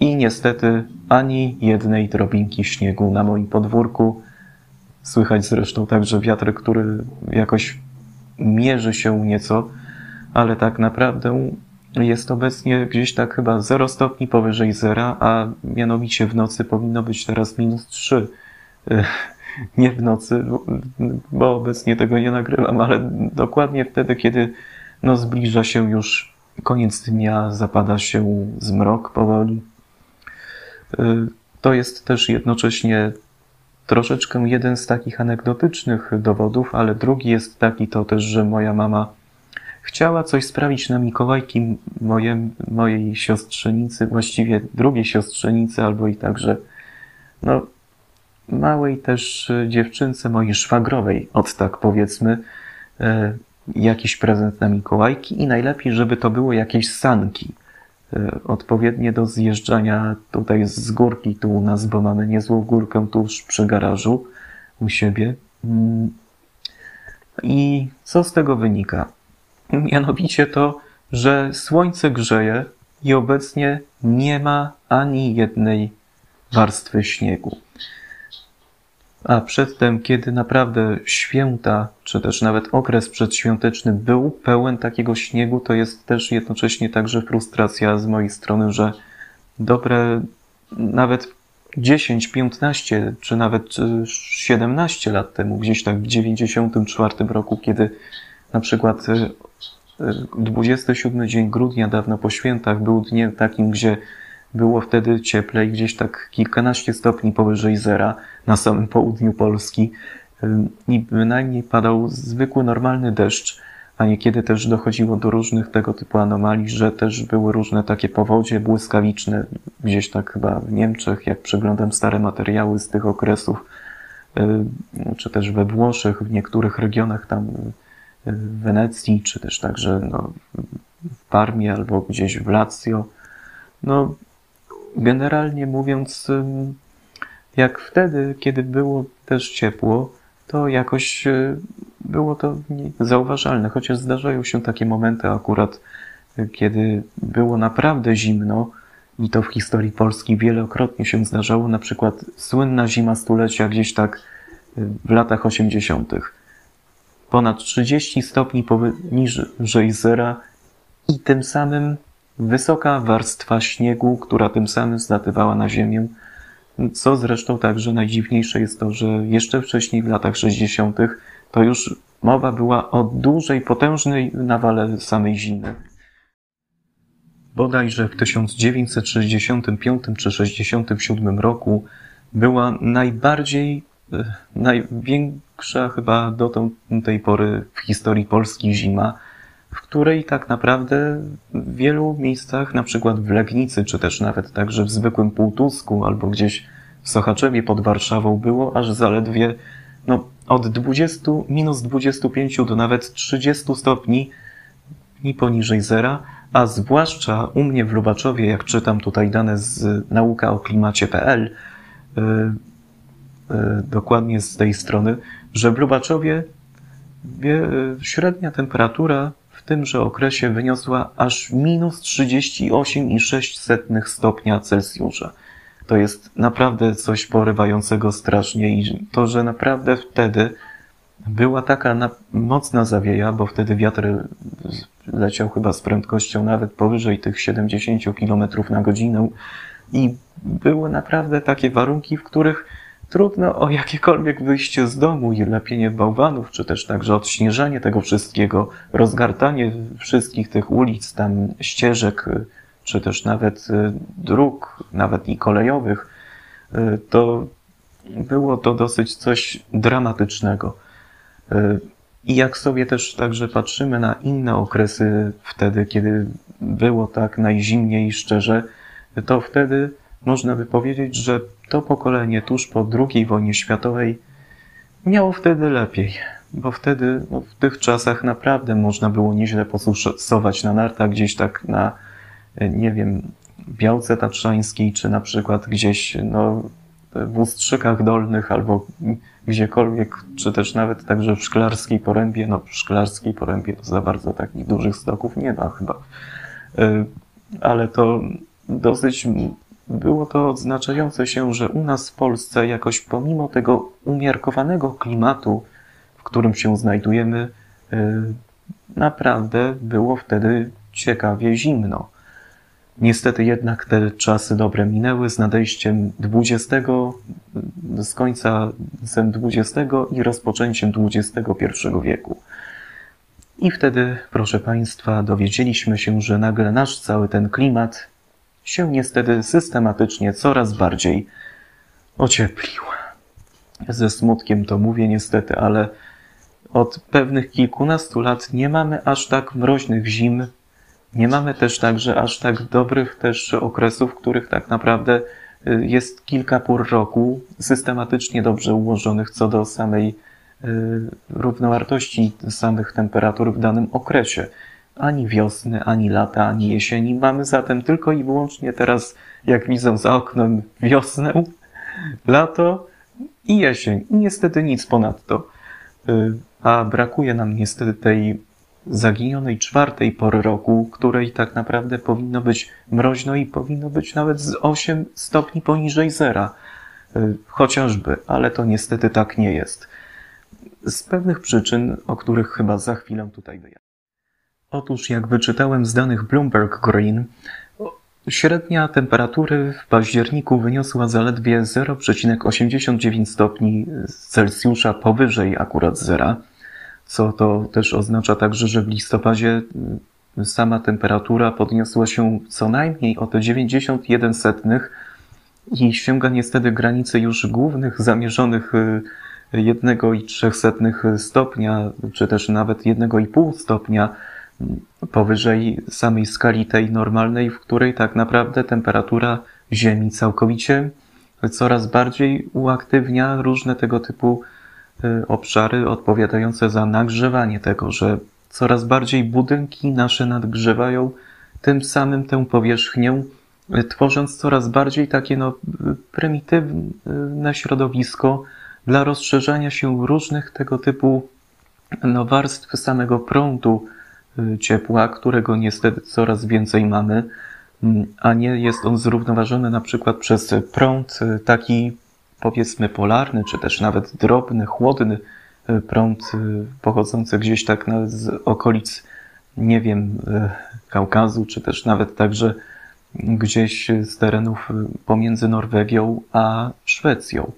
Speaker 1: I niestety ani jednej drobinki śniegu na moim podwórku. Słychać zresztą także wiatr, który jakoś mierzy się nieco, ale tak naprawdę jest obecnie gdzieś tak chyba 0 stopni powyżej zera, a mianowicie w nocy powinno być teraz minus 3. Nie w nocy, bo obecnie tego nie nagrywam, ale dokładnie wtedy, kiedy no, zbliża się już koniec dnia, zapada się zmrok powoli. To jest też jednocześnie troszeczkę jeden z takich anegdotycznych dowodów, ale drugi jest taki to też, że moja mama chciała coś sprawić na Mikołajki moje, mojej siostrzenicy, właściwie drugiej siostrzenicy, albo i także no, małej też dziewczynce mojej szwagrowej, od tak powiedzmy, e, jakiś prezent na Mikołajki i najlepiej, żeby to było jakieś sanki e, odpowiednie do zjeżdżania tutaj z górki tu u nas, bo mamy niezłą górkę tuż przy garażu u siebie. Mm. I co z tego wynika? Mianowicie to, że słońce grzeje i obecnie nie ma ani jednej warstwy śniegu. A przedtem, kiedy naprawdę święta, czy też nawet okres przedświąteczny był pełen takiego śniegu, to jest też jednocześnie także frustracja z mojej strony, że dobre nawet 10, 15 czy nawet 17 lat temu, gdzieś tak w 94 roku, kiedy na przykład 27 dzień grudnia, dawno po świętach, był dniem takim, gdzie było wtedy cieplej, gdzieś tak kilkanaście stopni powyżej zera na samym południu Polski. I bynajmniej padał zwykły, normalny deszcz, a niekiedy też dochodziło do różnych tego typu anomalii, że też były różne takie powodzie błyskawiczne, gdzieś tak chyba w Niemczech, jak przeglądam stare materiały z tych okresów, czy też we Włoszech, w niektórych regionach tam w Wenecji, czy też także no, w Parmie albo gdzieś w Lazio. No, generalnie mówiąc, jak wtedy, kiedy było też ciepło, to jakoś e, było to zauważalne, chociaż zdarzają się takie momenty akurat, kiedy było naprawdę zimno, i to w historii Polski wielokrotnie się zdarzało, na przykład słynna zima stulecia gdzieś tak w latach 80 ponad 30 stopni poniżej zera i tym samym wysoka warstwa śniegu, która tym samym zlatywała na ziemię. Co zresztą także najdziwniejsze jest to, że jeszcze wcześniej w latach 60. to już mowa była o dużej, potężnej nawale samej zimy. Bodajże w 1965 czy 67 roku była najbardziej największa chyba do tej pory w historii Polski zima, w której tak naprawdę w wielu miejscach, na przykład w Legnicy, czy też nawet także w zwykłym Półtusku albo gdzieś w Sochaczewie pod Warszawą było aż zaledwie no, od 20, minus 25 do nawet 30 stopni i poniżej zera, a zwłaszcza u mnie w Lubaczowie, jak czytam tutaj dane z nauka o klimacie.pl, E, dokładnie z tej strony, że w Lubaczowie e, średnia temperatura w tymże okresie wyniosła aż minus 38,6 stopnia Celsjusza. To jest naprawdę coś porywającego strasznie i to, że naprawdę wtedy była taka na, mocna zawieja, bo wtedy wiatr leciał chyba z prędkością nawet powyżej tych 70 km na godzinę i były naprawdę takie warunki, w których trudno o jakiekolwiek wyjście z domu i lepienie bałwanów, czy też także odśnieżanie tego wszystkiego, rozgartanie wszystkich tych ulic, tam ścieżek, czy też nawet y, dróg, nawet i kolejowych, y, to było to dosyć coś dramatycznego. Y, I jak sobie też także patrzymy na inne okresy wtedy, kiedy było tak najzimniej szczerze, to wtedy można by powiedzieć, że to pokolenie tuż po II wojnie światowej miało wtedy lepiej, bo wtedy no, w tych czasach naprawdę można było nieźle posusować na nartach gdzieś tak na, nie wiem, Białce Tatrzańskiej, czy na przykład gdzieś no, w Ustrzykach Dolnych albo gdziekolwiek, czy też nawet także w Szklarskiej Porębie. No, w Szklarskiej Porębie to za bardzo takich dużych stoków nie ma chyba. Y, ale to dosyć było to odznaczające się, że u nas w Polsce jakoś pomimo tego umiarkowanego klimatu, w którym się znajdujemy, y, naprawdę było wtedy ciekawie zimno. Niestety jednak te czasy dobre minęły z nadejściem XX, z końca XX i rozpoczęciem XXI wieku. I wtedy, proszę Państwa, dowiedzieliśmy się, że nagle nasz cały ten klimat się niestety systematycznie coraz bardziej ocieplił. Ze smutkiem to mówię niestety, ale od pewnych kilkunastu lat nie mamy aż tak mroźnych zim, nie mamy też także aż tak dobrych też okresów, w których tak naprawdę y, jest kilka pór roku systematycznie dobrze ułożonych co do samej y, równowartości samych temperatur w danym okresie. Ani wiosny, ani lata, ani jesieni. Mamy zatem tylko i wyłącznie teraz, jak widzę za oknem, wiosnę, lato i jesień. I niestety nic ponadto. Y, a brakuje nam niestety tej zaginionej czwartej pory roku, której tak naprawdę powinno być mroźno i powinno być nawet z 8 stopni poniżej zera. Y, chociażby, ale to niestety tak nie jest. Z pewnych przyczyn, o których chyba za chwilę tutaj wyjaśnię. Otóż, jak wyczytałem z danych Bloomberg Green, średnia temperatury w październiku wyniosła zaledwie 0,89 stopni Celsjusza powyżej akurat zera co to też oznacza także, że w listopadzie y, sama temperatura podniosła się co najmniej o te 91 setnych i sięga niestety granicy już głównych zamierzonych 1,3 y, stopnia, czy też nawet 1,5 stopnia powyżej samej skali tej normalnej, w której tak naprawdę temperatura Ziemi całkowicie coraz bardziej uaktywnia różne tego typu Y, obszary odpowiadające za nagrzewanie tego, że coraz bardziej budynki nasze nadgrzewają tym samym tę powierzchnię, y, tworząc coraz bardziej takie no, prymitywne środowisko dla rozszerzania się różnych tego typu no, warstw samego prądu ciepła, którego niestety coraz więcej mamy, mm, a nie jest on zrównoważony na przykład przez prąd taki powiedzmy polarny, czy też nawet drobny, chłodny e, prąd pochodzący gdzieś tak z okolic, nie wiem, Kaukazu, czy też nawet także gdzieś z terenów pomiędzy Norwegią a Szwecją.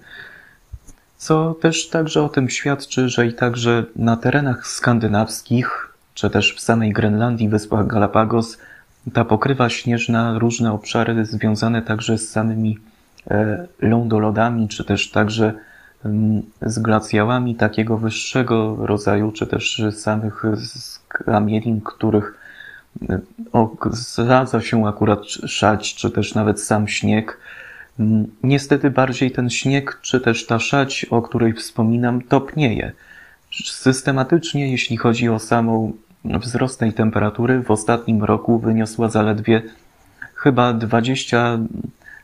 Speaker 1: Co też także o tym świadczy, że i także na terenach skandynawskich, czy też w samej Grenlandii, Wyspach Galapagos, ta pokrywa śnieżna różne obszary związane także z samymi E, lądolodami, czy też także mm, z glacjałami takiego wyższego rodzaju, czy też samych kamielin, których e, zradza się akurat szać, czy też nawet sam śnieg. Mm, niestety bardziej ten śnieg, czy też ta szać, o której wspominam, topnieje. Systematycznie, jeśli chodzi o samą wzrost tej temperatury, w ostatnim roku wyniosła zaledwie chyba 20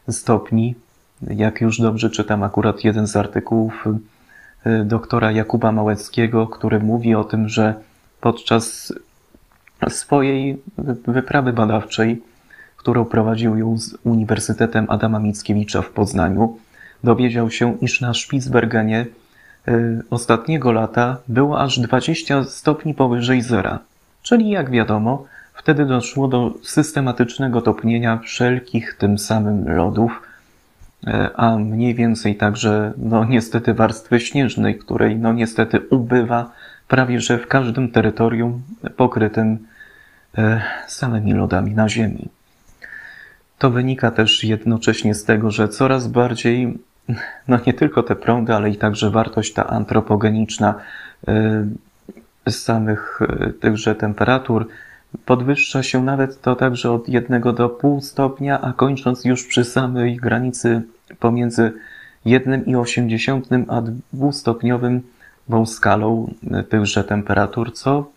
Speaker 1: stopni, jak już dobrze czytam akurat jeden z artykułów y, doktora Jakuba Małeckiego, który mówi o tym, że podczas swojej wyprawy badawczej, którą prowadził ją z Uniwersytetem Adama Mickiewicza w Poznaniu, dowiedział się, iż na Spitsbergenie y, ostatniego lata było aż 20 stopni powyżej zera. Czyli jak wiadomo, wtedy doszło do systematycznego topnienia wszelkich tym samym lodów, E, a mniej więcej także, no niestety warstwy śnieżnej, której no niestety ubywa prawie że w każdym terytorium pokrytym e, samymi lodami na Ziemi. To wynika też jednocześnie z tego, że coraz bardziej, no nie tylko te prądy, ale i także wartość ta antropogeniczna e, samych tychże temperatur. Podwyższa się nawet to także od 1 do pół stopnia, a kończąc już przy samej granicy pomiędzy 1,8 a 2-stopniowym skalą tychże temperatur, co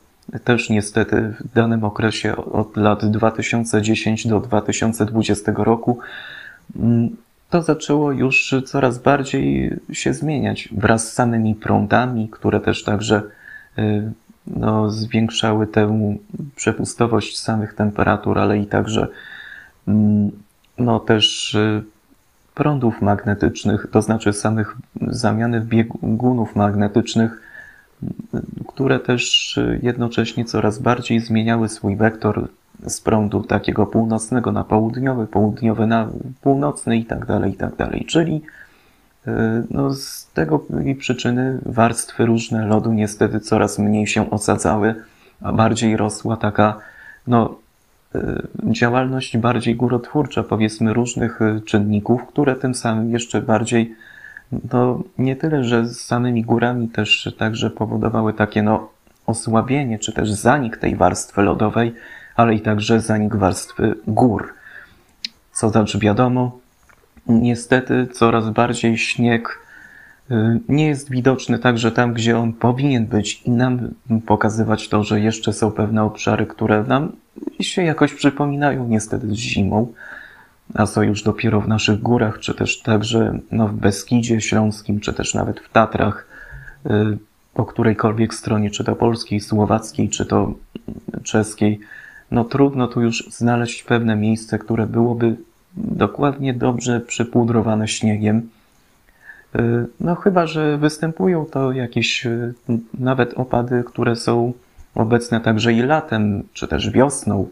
Speaker 1: też niestety w danym okresie od lat 2010 do 2020 roku mm, to zaczęło już coraz bardziej się zmieniać wraz z samymi prądami, które też także no, zwiększały tę przepustowość samych temperatur, ale i także mm, no też y, prądów magnetycznych, to znaczy samych zamiany biegunów magnetycznych, które też jednocześnie coraz bardziej zmieniały swój wektor z prądu takiego północnego na południowy, południowy na północny i tak dalej, i tak dalej. Czyli y, no, z tego przyczyny warstwy różne lodu niestety coraz mniej się osadzały, a bardziej rosła taka no, y, działalność bardziej górotwórcza, powiedzmy różnych y, czynników, które tym samym jeszcze bardziej no, nie tyle, że z samymi górami też także powodowały takie no, osłabienie, czy też zanik tej warstwy lodowej, ale i także zanik warstwy gór. Co znaczy wiadomo, niestety coraz bardziej śnieg y, nie jest widoczny także tam, gdzie on powinien być i nam pokazywać to, że jeszcze są pewne obszary, które nam się jakoś przypominają niestety z zimą, a są już dopiero w naszych górach, czy też także no, w Beskidzie Śląskim, czy też nawet w Tatrach, y, po którejkolwiek stronie, czy to polskiej, słowackiej, czy to czeskiej, no trudno tu już znaleźć pewne miejsce, które byłoby dokładnie dobrze przypudrowane śniegiem. Y, no chyba, że występują to jakieś y, nawet opady, które są obecne także i latem, czy też wiosną,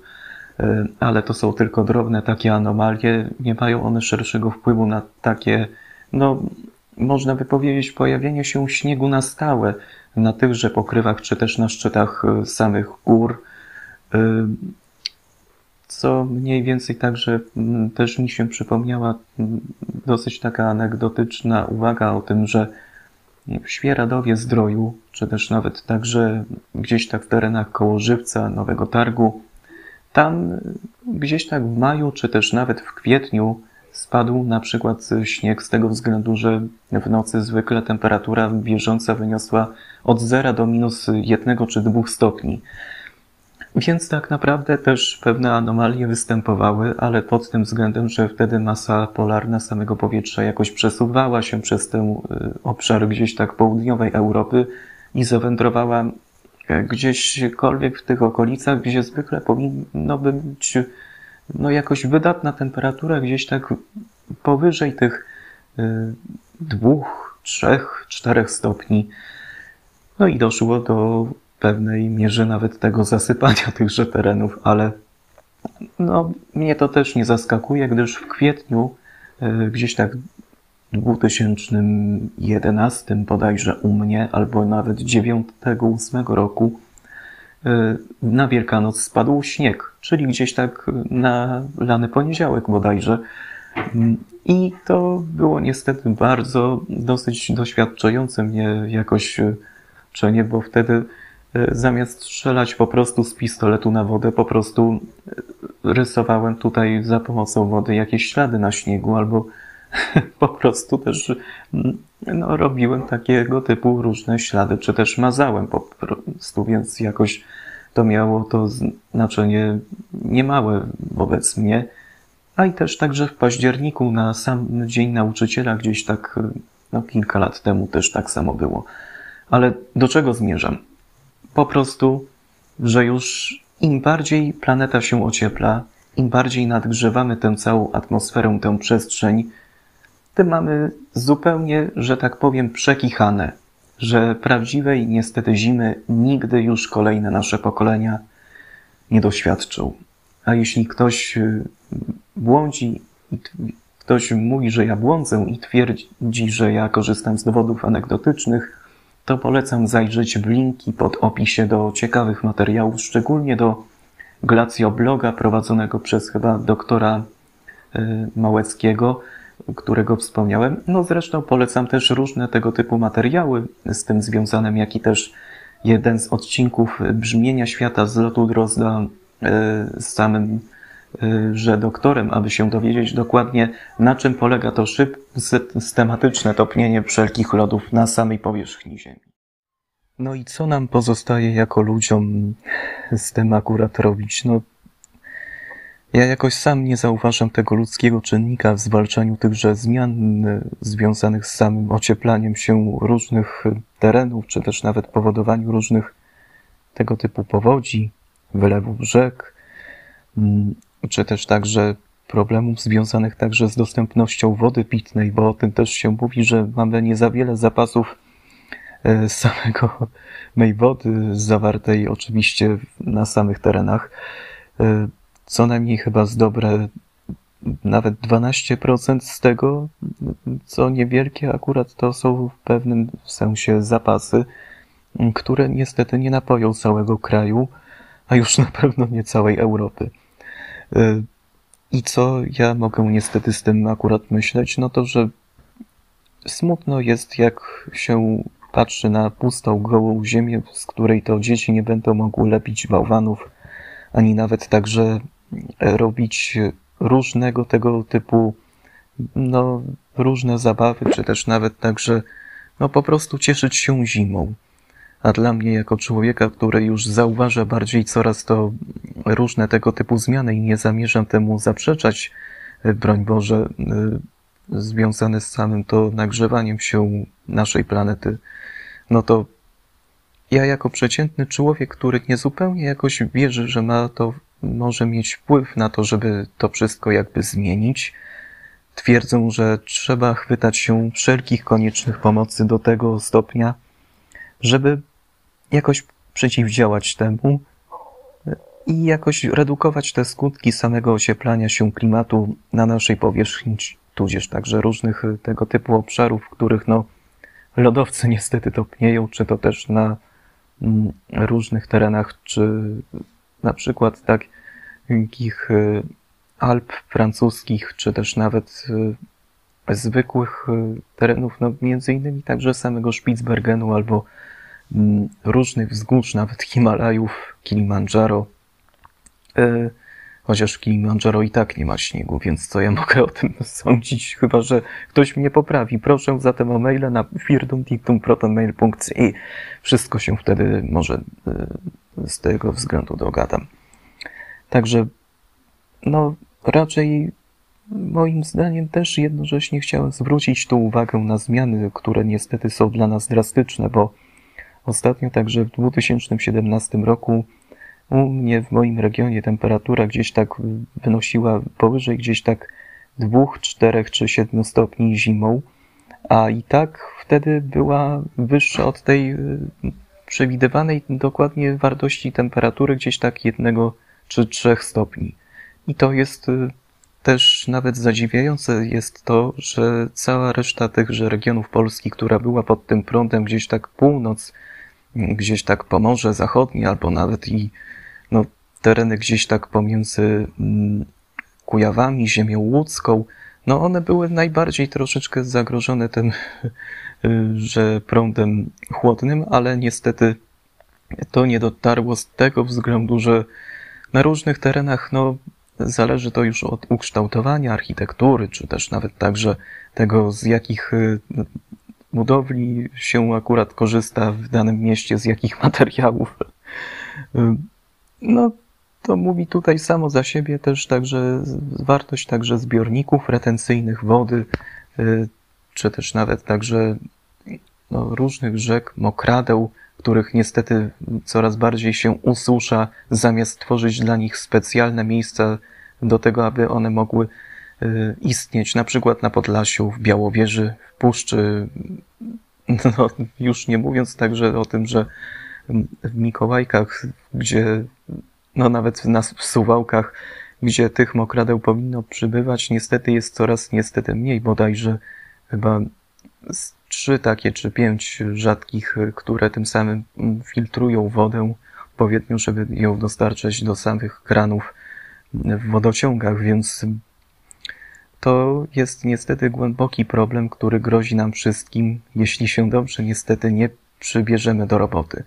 Speaker 1: y, ale to są tylko drobne takie anomalie, nie mają one szerszego wpływu na takie, no można by powiedzieć, pojawienie się śniegu na stałe na tychże pokrywach, czy też na szczytach samych gór, co mniej więcej także mm, też mi się przypomniała mm, dosyć taka anegdotyczna uwaga o tym, że w Świeradowie Zdroju, czy też nawet także gdzieś tak w terenach koło Żywca, Nowego Targu, tam gdzieś tak w maju, czy też nawet w kwietniu spadł na przykład śnieg z tego względu, że w nocy zwykle temperatura bieżąca wyniosła od 0 do minus 1 czy 2 stopni. Więc tak naprawdę też pewne anomalie występowały, ale pod tym względem, że wtedy masa polarna samego powietrza jakoś przesuwała się przez ten y, obszar gdzieś tak południowej Europy i zawędrowała e, gdzieśkolwiek w tych okolicach, gdzie zwykle powinno być no jakoś wydatna temperatura, gdzieś tak powyżej tych y, dwóch, trzech, czterech stopni. No i doszło do pewnej mierze nawet tego zasypania tychże terenów, ale no, mnie to też nie zaskakuje, gdyż w kwietniu, e, gdzieś tak 2011 bodajże u mnie, albo nawet 9-8 roku, e, na Wielkanoc spadł śnieg, czyli gdzieś tak na lany poniedziałek bodajże. I to było niestety bardzo dosyć doświadczające mnie jakoś czenie, bo wtedy E, zamiast strzelać po prostu z pistoletu na wodę, po prostu e, rysowałem tutaj za pomocą wody jakieś ślady na śniegu, albo po prostu też mm, no, robiłem takiego typu różne ślady, czy też mazałem po prostu, więc jakoś to miało to znaczenie niemałe wobec mnie. A i też także w październiku na sam Dzień Nauczyciela, gdzieś tak no, kilka lat temu też tak samo było. Ale do czego zmierzam? Po prostu, że już im bardziej planeta się ociepla, im bardziej nadgrzewamy tę całą atmosferę, tę przestrzeń, tym mamy zupełnie, że tak powiem, przekichane, że prawdziwej niestety zimy nigdy już kolejne nasze pokolenia nie doświadczą. A jeśli ktoś y, błądzi, ktoś mówi, że ja błądzę i twierdzi, że ja korzystam z dowodów anegdotycznych, to polecam zajrzeć w linki pod opisie do ciekawych materiałów, szczególnie do Glacjobloga prowadzonego przez chyba doktora y, Małeckiego, którego wspomniałem. No zresztą polecam też różne tego typu materiały z tym związane, jak i też jeden z odcinków Brzmienia Świata z lotu Drozda y, z samym że doktorem, aby się dowiedzieć dokładnie, na czym polega to systematyczne topnienie wszelkich lodów na samej powierzchni Ziemi. No i co nam pozostaje jako ludziom z tym akurat robić? No, ja jakoś sam nie zauważam tego ludzkiego czynnika w zwalczaniu tychże zmian y, związanych z samym ocieplaniem się różnych terenów, czy też nawet powodowaniu różnych tego typu powodzi, wylewów rzek, mm, czy też także problemów związanych także z dostępnością wody pitnej, bo o tym też się mówi, że mamy nie za wiele zapasów e, samego mej wody zawartej oczywiście na samych terenach. E, co najmniej chyba z dobre nawet 12% z tego, co niewielkie akurat to są w pewnym sensie zapasy, które niestety nie napoją całego kraju, a już na pewno nie całej Europy. E, I co ja mogę niestety z tym akurat myśleć, no to, że smutno jest, jak się patrzy na pustą, gołą ziemię, z której to dzieci nie będą mogły lepić bałwanów, ani nawet także robić różnego tego typu, no, różne zabawy, czy też nawet także, no, po prostu cieszyć się zimą. A dla mnie, jako człowieka, który już zauważa bardziej coraz to różne tego typu zmiany i nie zamierzam temu zaprzeczać, broń Boże, y, związane z samym to nagrzewaniem się naszej planety, no to ja jako przeciętny człowiek, który niezupełnie jakoś wierzy, że ma to, może mieć wpływ na to, żeby to wszystko jakby zmienić, twierdzą, że trzeba chwytać się wszelkich koniecznych pomocy do tego stopnia, żeby jakoś przeciwdziałać temu i jakoś redukować te skutki samego ocieplania się klimatu na naszej powierzchni, tudzież także różnych tego typu obszarów, w których no lodowce niestety topnieją, czy to też na mm, różnych terenach, czy na przykład takich y, Alp francuskich, czy też nawet y, zwykłych y, terenów, no między innymi także samego Spitsbergenu albo mm, różnych wzgórz, nawet Himalajów, Kilimandżaro. Chociaż w Kilimandżaro i tak nie ma śniegu, więc co ja mogę o tym sądzić? Chyba, że ktoś mnie poprawi. Proszę zatem o maile na firdumdictumprotonmail.ci. Wszystko się wtedy może z tego względu dogadam. Także, no, raczej moim zdaniem też jednocześnie chciałem zwrócić tu uwagę na zmiany, które niestety są dla nas drastyczne, bo ostatnio także w 2017 roku u mnie w moim regionie temperatura gdzieś tak wynosiła powyżej gdzieś tak dwóch, czterech czy siedmiu stopni zimą, a i tak wtedy była wyższa od tej y, przewidywanej dokładnie wartości temperatury gdzieś tak jednego czy trzech stopni. I to jest y, też nawet zadziwiające jest to, że cała reszta tychże regionów Polski, która była pod tym prądem gdzieś tak północ, gdzieś tak Pomorze Zachodnie, albo nawet i no, tereny gdzieś tak pomiędzy mm, Kujawami, ziemią łódzką, no one były najbardziej troszeczkę zagrożone tym, że prądem chłodnym, ale niestety to nie dotarło z tego względu, że na różnych terenach, no, zależy to już od ukształtowania architektury, czy też nawet także tego, z jakich y, budowli się akurat korzysta w danym mieście, z jakich materiałów. No, to mówi tutaj samo za siebie też także wartość także zbiorników retencyjnych wody, y, czy też nawet także no, różnych rzek, mokradeł, których niestety coraz bardziej się ususza, zamiast tworzyć dla nich specjalne miejsca do tego, aby one mogły y, istnieć, na przykład na Podlasiu, w Białowieży, w Puszczy, no, już nie mówiąc także o tym, że w Mikołajkach, gdzie, no nawet nas w Suwałkach, gdzie tych mokradeł powinno przybywać, niestety jest coraz niestety mniej, bodajże chyba trzy takie czy pięć rzadkich, które tym samym filtrują wodę odpowiednio, żeby ją dostarczać do samych kranów w wodociągach, więc to jest niestety głęboki problem, który grozi nam wszystkim, jeśli się dobrze niestety nie przybierzemy do roboty.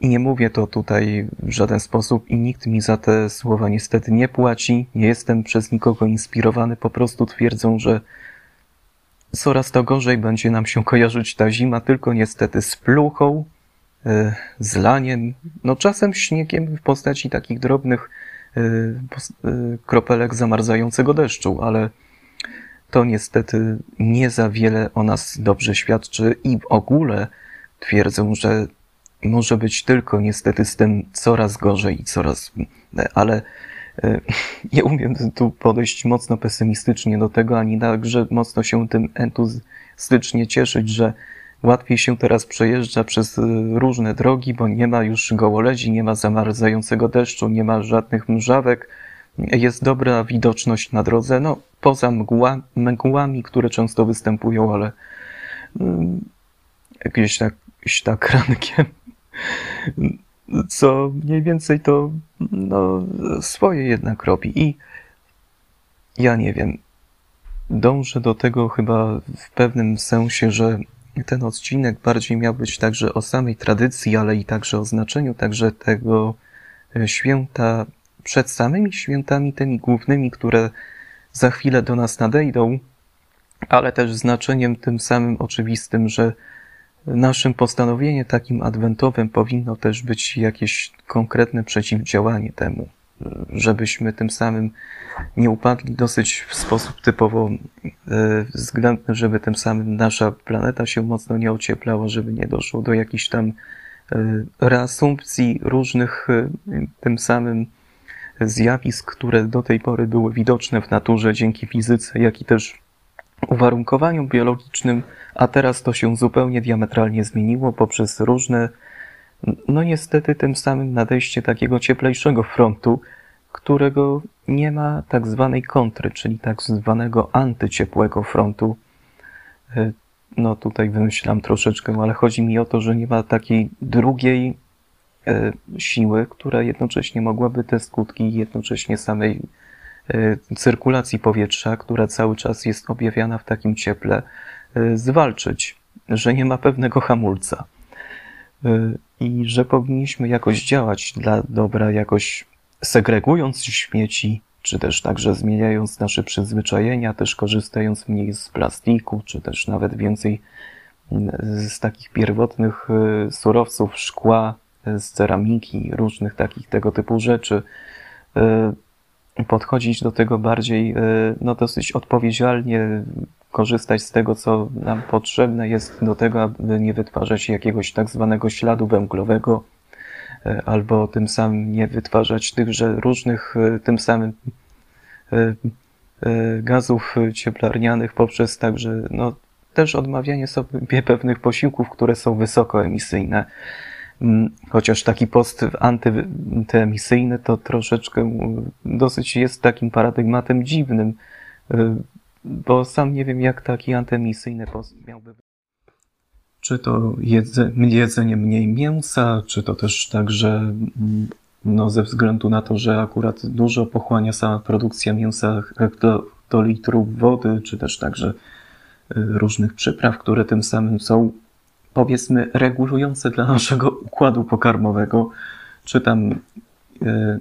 Speaker 1: I nie mówię to tutaj w żaden sposób i nikt mi za te słowa niestety nie płaci, nie jestem przez nikogo inspirowany, po prostu twierdzą, że coraz to gorzej będzie nam się kojarzyć ta zima, tylko niestety z pluchą, e, z laniem, no czasem śniegiem w postaci takich drobnych e, e, kropelek zamarzającego deszczu, ale to niestety nie za wiele o nas dobrze świadczy i w ogóle twierdzą, że może być tylko niestety z tym coraz gorzej i coraz, ale e, nie umiem tu podejść mocno pesymistycznie do tego, ani także mocno się tym entuzjastycznie cieszyć, że łatwiej się teraz przejeżdża przez e, różne drogi, bo nie ma już gołolezi, nie ma zamarzającego deszczu, nie ma żadnych mrzawek, jest dobra widoczność na drodze, no poza mgła, mgłami, które często występują, ale mm, jakieś tak, jakieś tak rankiem co mniej więcej to no, swoje jednak robi. I ja nie wiem, dążę do tego chyba w pewnym sensie, że ten odcinek bardziej miał być także o samej tradycji, ale i także o znaczeniu także tego e, święta przed samymi świętami tymi głównymi, które za chwilę do nas nadejdą, ale też znaczeniem tym samym oczywistym, że Naszym postanowieniem takim adwentowym powinno też być jakieś konkretne przeciwdziałanie temu, żebyśmy tym samym nie upadli dosyć w sposób typowo e, względny, żeby tym samym nasza planeta się mocno nie ocieplała, żeby nie doszło do jakichś tam e, reasumpcji różnych e, tym samym zjawisk, które do tej pory były widoczne w naturze dzięki fizyce, jak i też uwarunkowaniom biologicznym, a teraz to się zupełnie diametralnie zmieniło poprzez różne, no niestety tym samym nadejście takiego cieplejszego frontu, którego nie ma tak zwanej kontry, czyli tak zwanego antyciepłego frontu. E, no tutaj wymyślam troszeczkę, ale chodzi mi o to, że nie ma takiej drugiej e, siły, która jednocześnie mogłaby te skutki jednocześnie samej cyrkulacji powietrza, która cały czas jest objawiana w takim cieple, Y, zwalczyć, że nie ma pewnego hamulca y, i że powinniśmy jakoś działać dla dobra, jakoś segregując śmieci, czy też także zmieniając nasze przyzwyczajenia, też korzystając mniej z plastiku, czy też nawet więcej y, z takich pierwotnych surowców, szkła, z ceramiki, różnych takich tego typu rzeczy, podchodzić do tego bardziej, no dosyć odpowiedzialnie, korzystać z tego, co nam potrzebne jest do tego, aby nie wytwarzać jakiegoś tak zwanego śladu węglowego, e, albo tym samym nie wytwarzać tychże różnych e, tym samym gazów cieplarnianych poprzez także no, też odmawianie sobie pewnych posiłków, które są wysokoemisyjne. Mm, chociaż taki post antyemisyjny to troszeczkę dosyć jest takim paradygmatem dziwnym, bo sam nie wiem, jak taki antyemisyjny post miałby czy to jedze, jedzenie mniej mięsa, czy to też także mm, no, ze względu na to, że akurat dużo pochłania sama produkcja mięsa do, do litrów wody, czy też także y, różnych przypraw, które tym samym są powiedzmy regulujące dla naszego układu pokarmowego, czy tam y,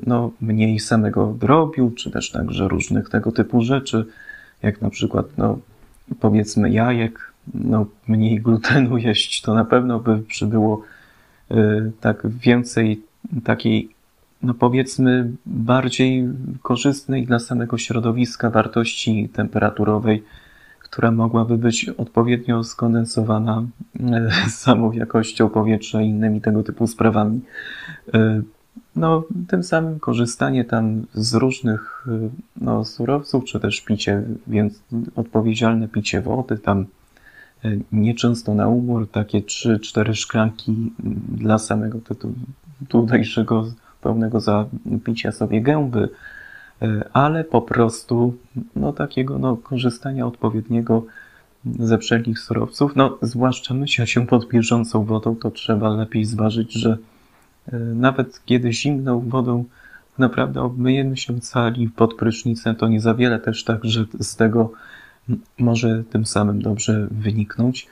Speaker 1: no, mniej samego drobiu, czy też także różnych tego typu rzeczy, jak na przykład, no, powiedzmy jajek, no, mniej glutenu jeść, to na pewno by przybyło y, tak więcej takiej, no powiedzmy, bardziej korzystnej dla samego środowiska wartości temperaturowej, która mogłaby być odpowiednio skondensowana y, samą jakością powietrza i innymi tego typu sprawami. Y, no, tym samym korzystanie tam z różnych y, no, surowców, czy też picie, więc odpowiedzialne picie wody, tam nieczęsto na umór, takie 3-4 szklanki dla samego tutejszego pełnego zapicia sobie gęby, ale po prostu no, takiego no, korzystania odpowiedniego ze wszelkich surowców, no zwłaszcza mycia się pod bieżącą wodą, to trzeba lepiej zważyć, że E, nawet kiedy zimną wodą naprawdę obmyjemy się cali pod prysznicem, to nie za wiele też tak, że z tego może tym samym dobrze wyniknąć.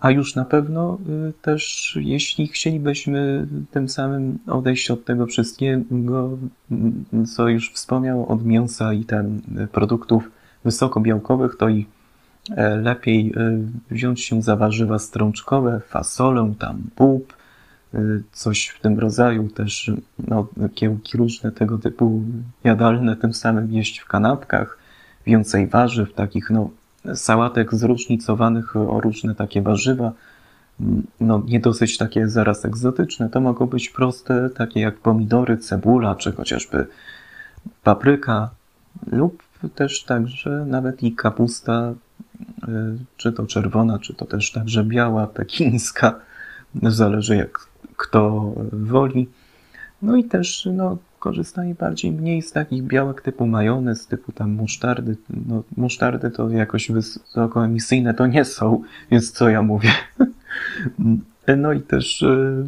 Speaker 1: A już na pewno y, też, jeśli chcielibyśmy tym samym odejść od tego wszystkiego, co już wspomniał, od mięsa i ten produktów wysokobiałkowych, to i e, lepiej y, wziąć się za warzywa strączkowe, fasolę, tam bób, Y, coś w tym rodzaju, też no, kiełki różne tego typu jadalne, tym samym jeść w kanapkach, więcej warzyw, takich no, sałatek zróżnicowanych o różne takie warzywa, no nie dosyć takie zaraz egzotyczne, to mogą być proste, takie jak pomidory, cebula, czy chociażby papryka lub też także nawet i kapusta, czy to czerwona, czy to też także biała, pekińska, zależy jak kto woli. No i też no, korzystanie bardziej mniej z takich białek typu majonez, typu tam musztardy. No, musztardy to jakoś wysokoemisyjne to nie są, więc co ja mówię. No i też e,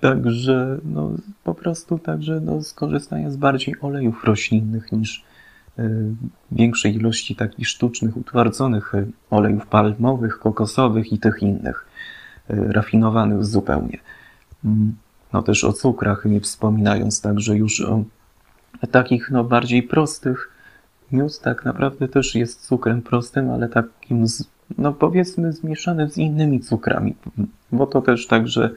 Speaker 1: także no, po prostu także no, skorzystanie z bardziej olejów roślinnych niż e, większej ilości takich sztucznych, utwardzonych e, olejów palmowych, kokosowych i tych innych, rafinowanych zupełnie. No też o cukrach, nie wspominając także już o takich no bardziej prostych. Miód tak naprawdę też jest cukrem prostym, ale takim, no powiedzmy, zmieszany z innymi cukrami, bo to też tak, że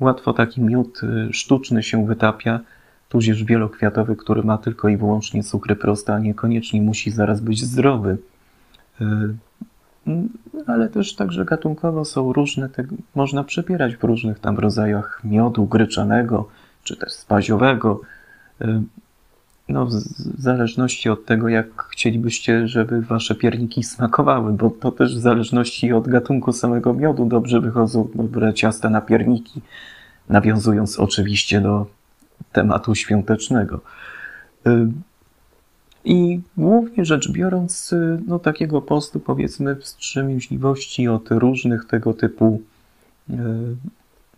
Speaker 1: łatwo taki miód y, sztuczny się wytapia, tudzież wielokwiatowy, który ma tylko i wyłącznie cukry proste, a niekoniecznie musi zaraz być zdrowy. Ale też także gatunkowo są różne, te, można przepierać w różnych tam rodzajach miodu gryczanego, czy też spaziowego. No, w zależności od tego, jak chcielibyście, żeby wasze pierniki smakowały, bo to też w zależności od gatunku samego miodu dobrze wychodzą dobre ciasta na pierniki, nawiązując oczywiście do tematu świątecznego. I głównie rzecz biorąc, y, no takiego postu powiedzmy wstrzemięźliwości od różnych tego typu y,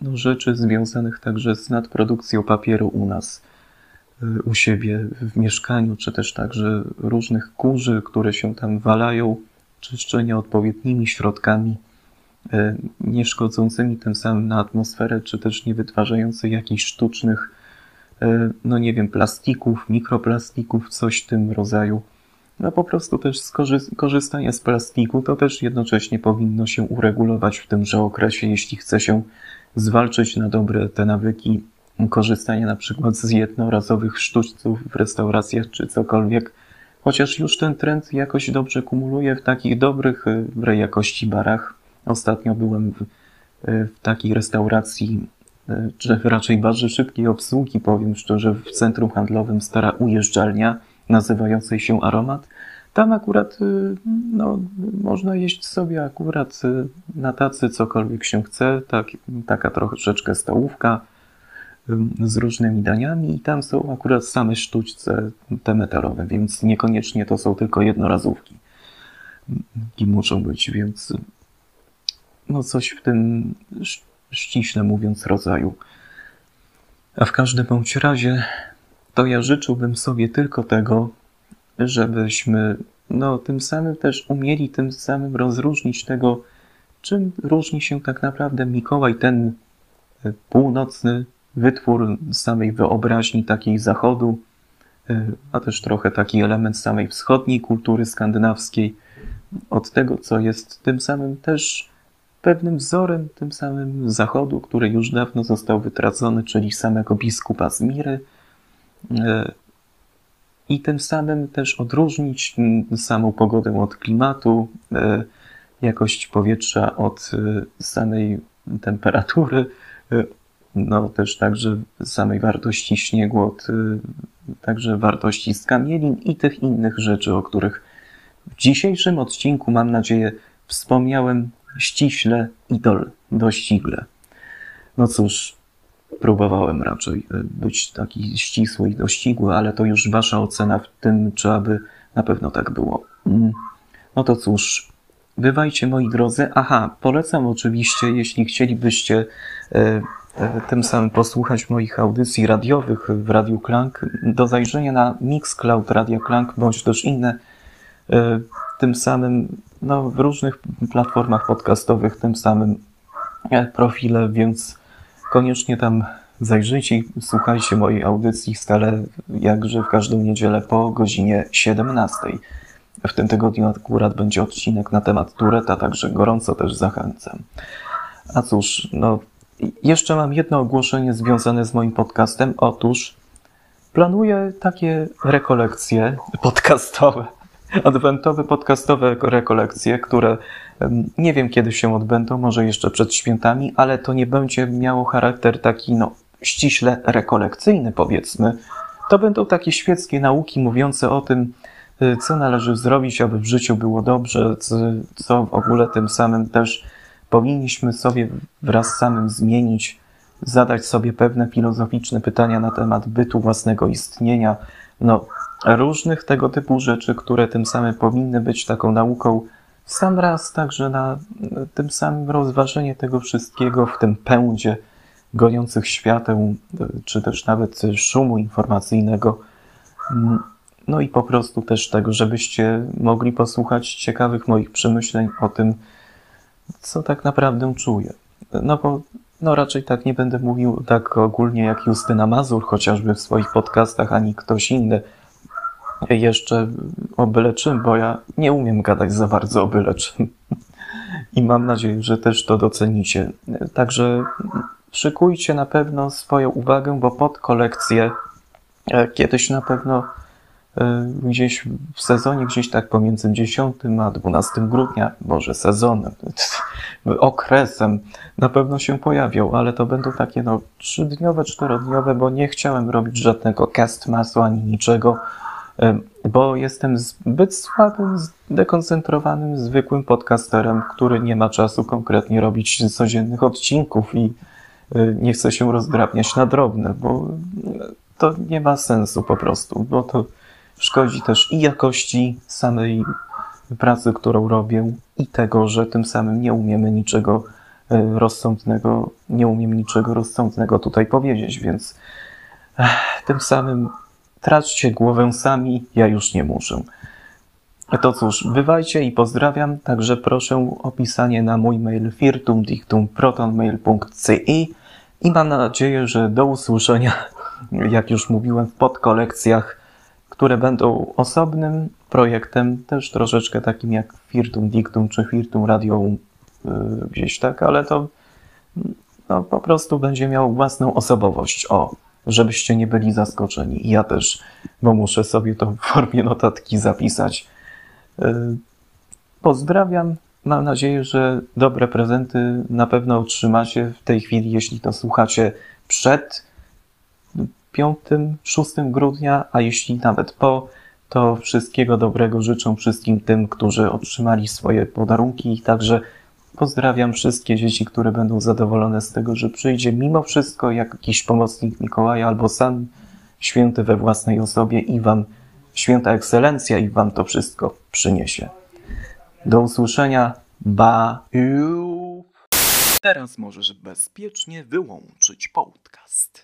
Speaker 1: no, rzeczy związanych także z nadprodukcją papieru u nas, y, u siebie w mieszkaniu, czy też także różnych kurzy, które się tam walają, czyszczenia odpowiednimi środkami, nie szkodzącymi tym samym na atmosferę, czy też nie wytwarzający jakichś sztucznych no nie wiem, plastików, mikroplastików, coś w tym rodzaju. No po prostu też korzystanie z plastiku to też jednocześnie powinno się uregulować w tymże okresie, jeśli chce się zwalczyć na dobre te nawyki korzystania na przykład z jednorazowych sztućców w restauracjach czy cokolwiek, chociaż już ten trend jakoś dobrze kumuluje w takich dobrych w jakości barach. Ostatnio byłem w, w takiej restauracji czy raczej barze szybkiej obsługi, powiem szczerze, w centrum handlowym stara ujeżdżalnia nazywającej się Aromat. Tam akurat y, no, można jeść sobie akurat y, na tacy cokolwiek się chce, tak, taka troszeczkę stołówka y, z różnymi daniami i tam są akurat same sztućce te metalowe, więc niekoniecznie to są tylko jednorazówki. I muszą być, więc no coś w tym ściśle mówiąc, rodzaju. A w każdym bądź razie, to ja życzyłbym sobie tylko tego, żebyśmy no, tym samym też umieli tym samym rozróżnić tego, czym różni się tak naprawdę Mikołaj, ten e, północny wytwór samej wyobraźni takiej zachodu, e, a też trochę taki element samej wschodniej kultury skandynawskiej, od tego, co jest tym samym też pewnym wzorem tym samym Zachodu, który już dawno został wytracony, czyli samego biskupa Zmiry e, i tym samym też odróżnić samą pogodę od klimatu, e, jakość powietrza od e, samej temperatury, no też także samej wartości śniegu od także wartości skamielin i tych innych rzeczy, o których w dzisiejszym odcinku mam nadzieję wspomniałem ściśle i do, dościgle. No cóż, próbowałem raczej e, być taki ścisły i dościgły, ale to już wasza ocena w tym, czy aby na pewno tak było. Mm. No to cóż, bywajcie moi drodzy. Aha, polecam oczywiście, jeśli chcielibyście e, e, tym samym posłuchać moich audycji radiowych w Radiu Klank, do zajrzenia na Mixcloud Radio Klank, bądź też inne tym samym no, w różnych platformach podcastowych tym samym e, profile, więc koniecznie tam zajrzyjcie i słuchajcie mojej audycji stale, jakże w każdą niedzielę po godzinie 17. W tym tygodniu akurat będzie odcinek na temat Tureta, także gorąco też zachęcam. A cóż, no, jeszcze mam jedno ogłoszenie związane z moim podcastem. Otóż planuję takie rekolekcje podcastowe adwentowe, podcastowe rekolekcje, które nie wiem kiedy się odbędą, może jeszcze przed świętami, ale to nie będzie miało charakter taki, no, ściśle rekolekcyjny, powiedzmy, To będą takie świeckie nauki mówiące o tym, y, co należy zrobić, aby w życiu było dobrze, co w ogóle tym samym też powinniśmy sobie wraz z samym zmienić, zadać sobie pewne filozoficzne pytania na temat bytu własnego istnienia, no, różnych tego typu rzeczy, które tym samym powinny być taką nauką sam raz także na tym samym rozważenie tego wszystkiego w tym pędzie goniących świateł, czy też nawet szumu informacyjnego. No i po prostu też tego, żebyście mogli posłuchać ciekawych moich przemyśleń o tym, co tak naprawdę czuję. No bo no raczej tak nie będę mówił tak ogólnie jak Justyna Mazur, chociażby w swoich podcastach, ani ktoś inny jeszcze o byle czym, bo ja nie umiem gadać za bardzo o byle czym. I mam nadzieję, że też to docenicie. Także szykujcie na pewno swoją uwagę, bo pod kolekcję e, kiedyś na pewno e, gdzieś w sezonie, gdzieś tak pomiędzy 10 a 12 grudnia, może sezonem, okresem, na pewno się pojawią, ale to będą takie no trzydniowe, czterodniowe, bo nie chciałem robić żadnego cast masu ani niczego, bo jestem zbyt słabym, zdekoncentrowanym, zwykłym podcasterem, który nie ma czasu konkretnie robić codziennych odcinków i y, nie chce się rozdrabniać na drobne, bo to nie ma sensu po prostu, bo to szkodzi też i jakości samej pracy, którą robię, i tego, że tym samym nie umiemy niczego y, rozsądnego, nie umiem niczego rozsądnego tutaj powiedzieć, więc tym samym Traćcie głowę sami, ja już nie muszę. To cóż, bywajcie i pozdrawiam, także proszę o pisanie na mój mail firtumdictumprotonmail.ci i mam nadzieję, że do usłyszenia, jak już mówiłem, w podkolekcjach, które będą osobnym projektem, też troszeczkę takim jak Firtum Dictum czy Firtum Radio yy, gdzieś tak, ale to no, po prostu będzie miał własną osobowość. O, żebyście nie byli zaskoczeni. Ja też, bo muszę sobie to w formie notatki zapisać. E, pozdrawiam. Mam nadzieję, że dobre prezenty na pewno otrzymacie w tej chwili, jeśli to słuchacie przed 5, 6 grudnia, a jeśli nawet po, to wszystkiego dobrego życzę wszystkim tym, którzy otrzymali swoje podarunki także Pozdrawiam wszystkie dzieci, które będą zadowolone z tego, że przyjdzie mimo wszystko jakiś pomocnik Mikołaja albo sam święty we własnej osobie i wam, święta ekscelencja i wam to wszystko przyniesie. Do usłyszenia. Ba.
Speaker 2: Teraz możesz bezpiecznie wyłączyć podcast.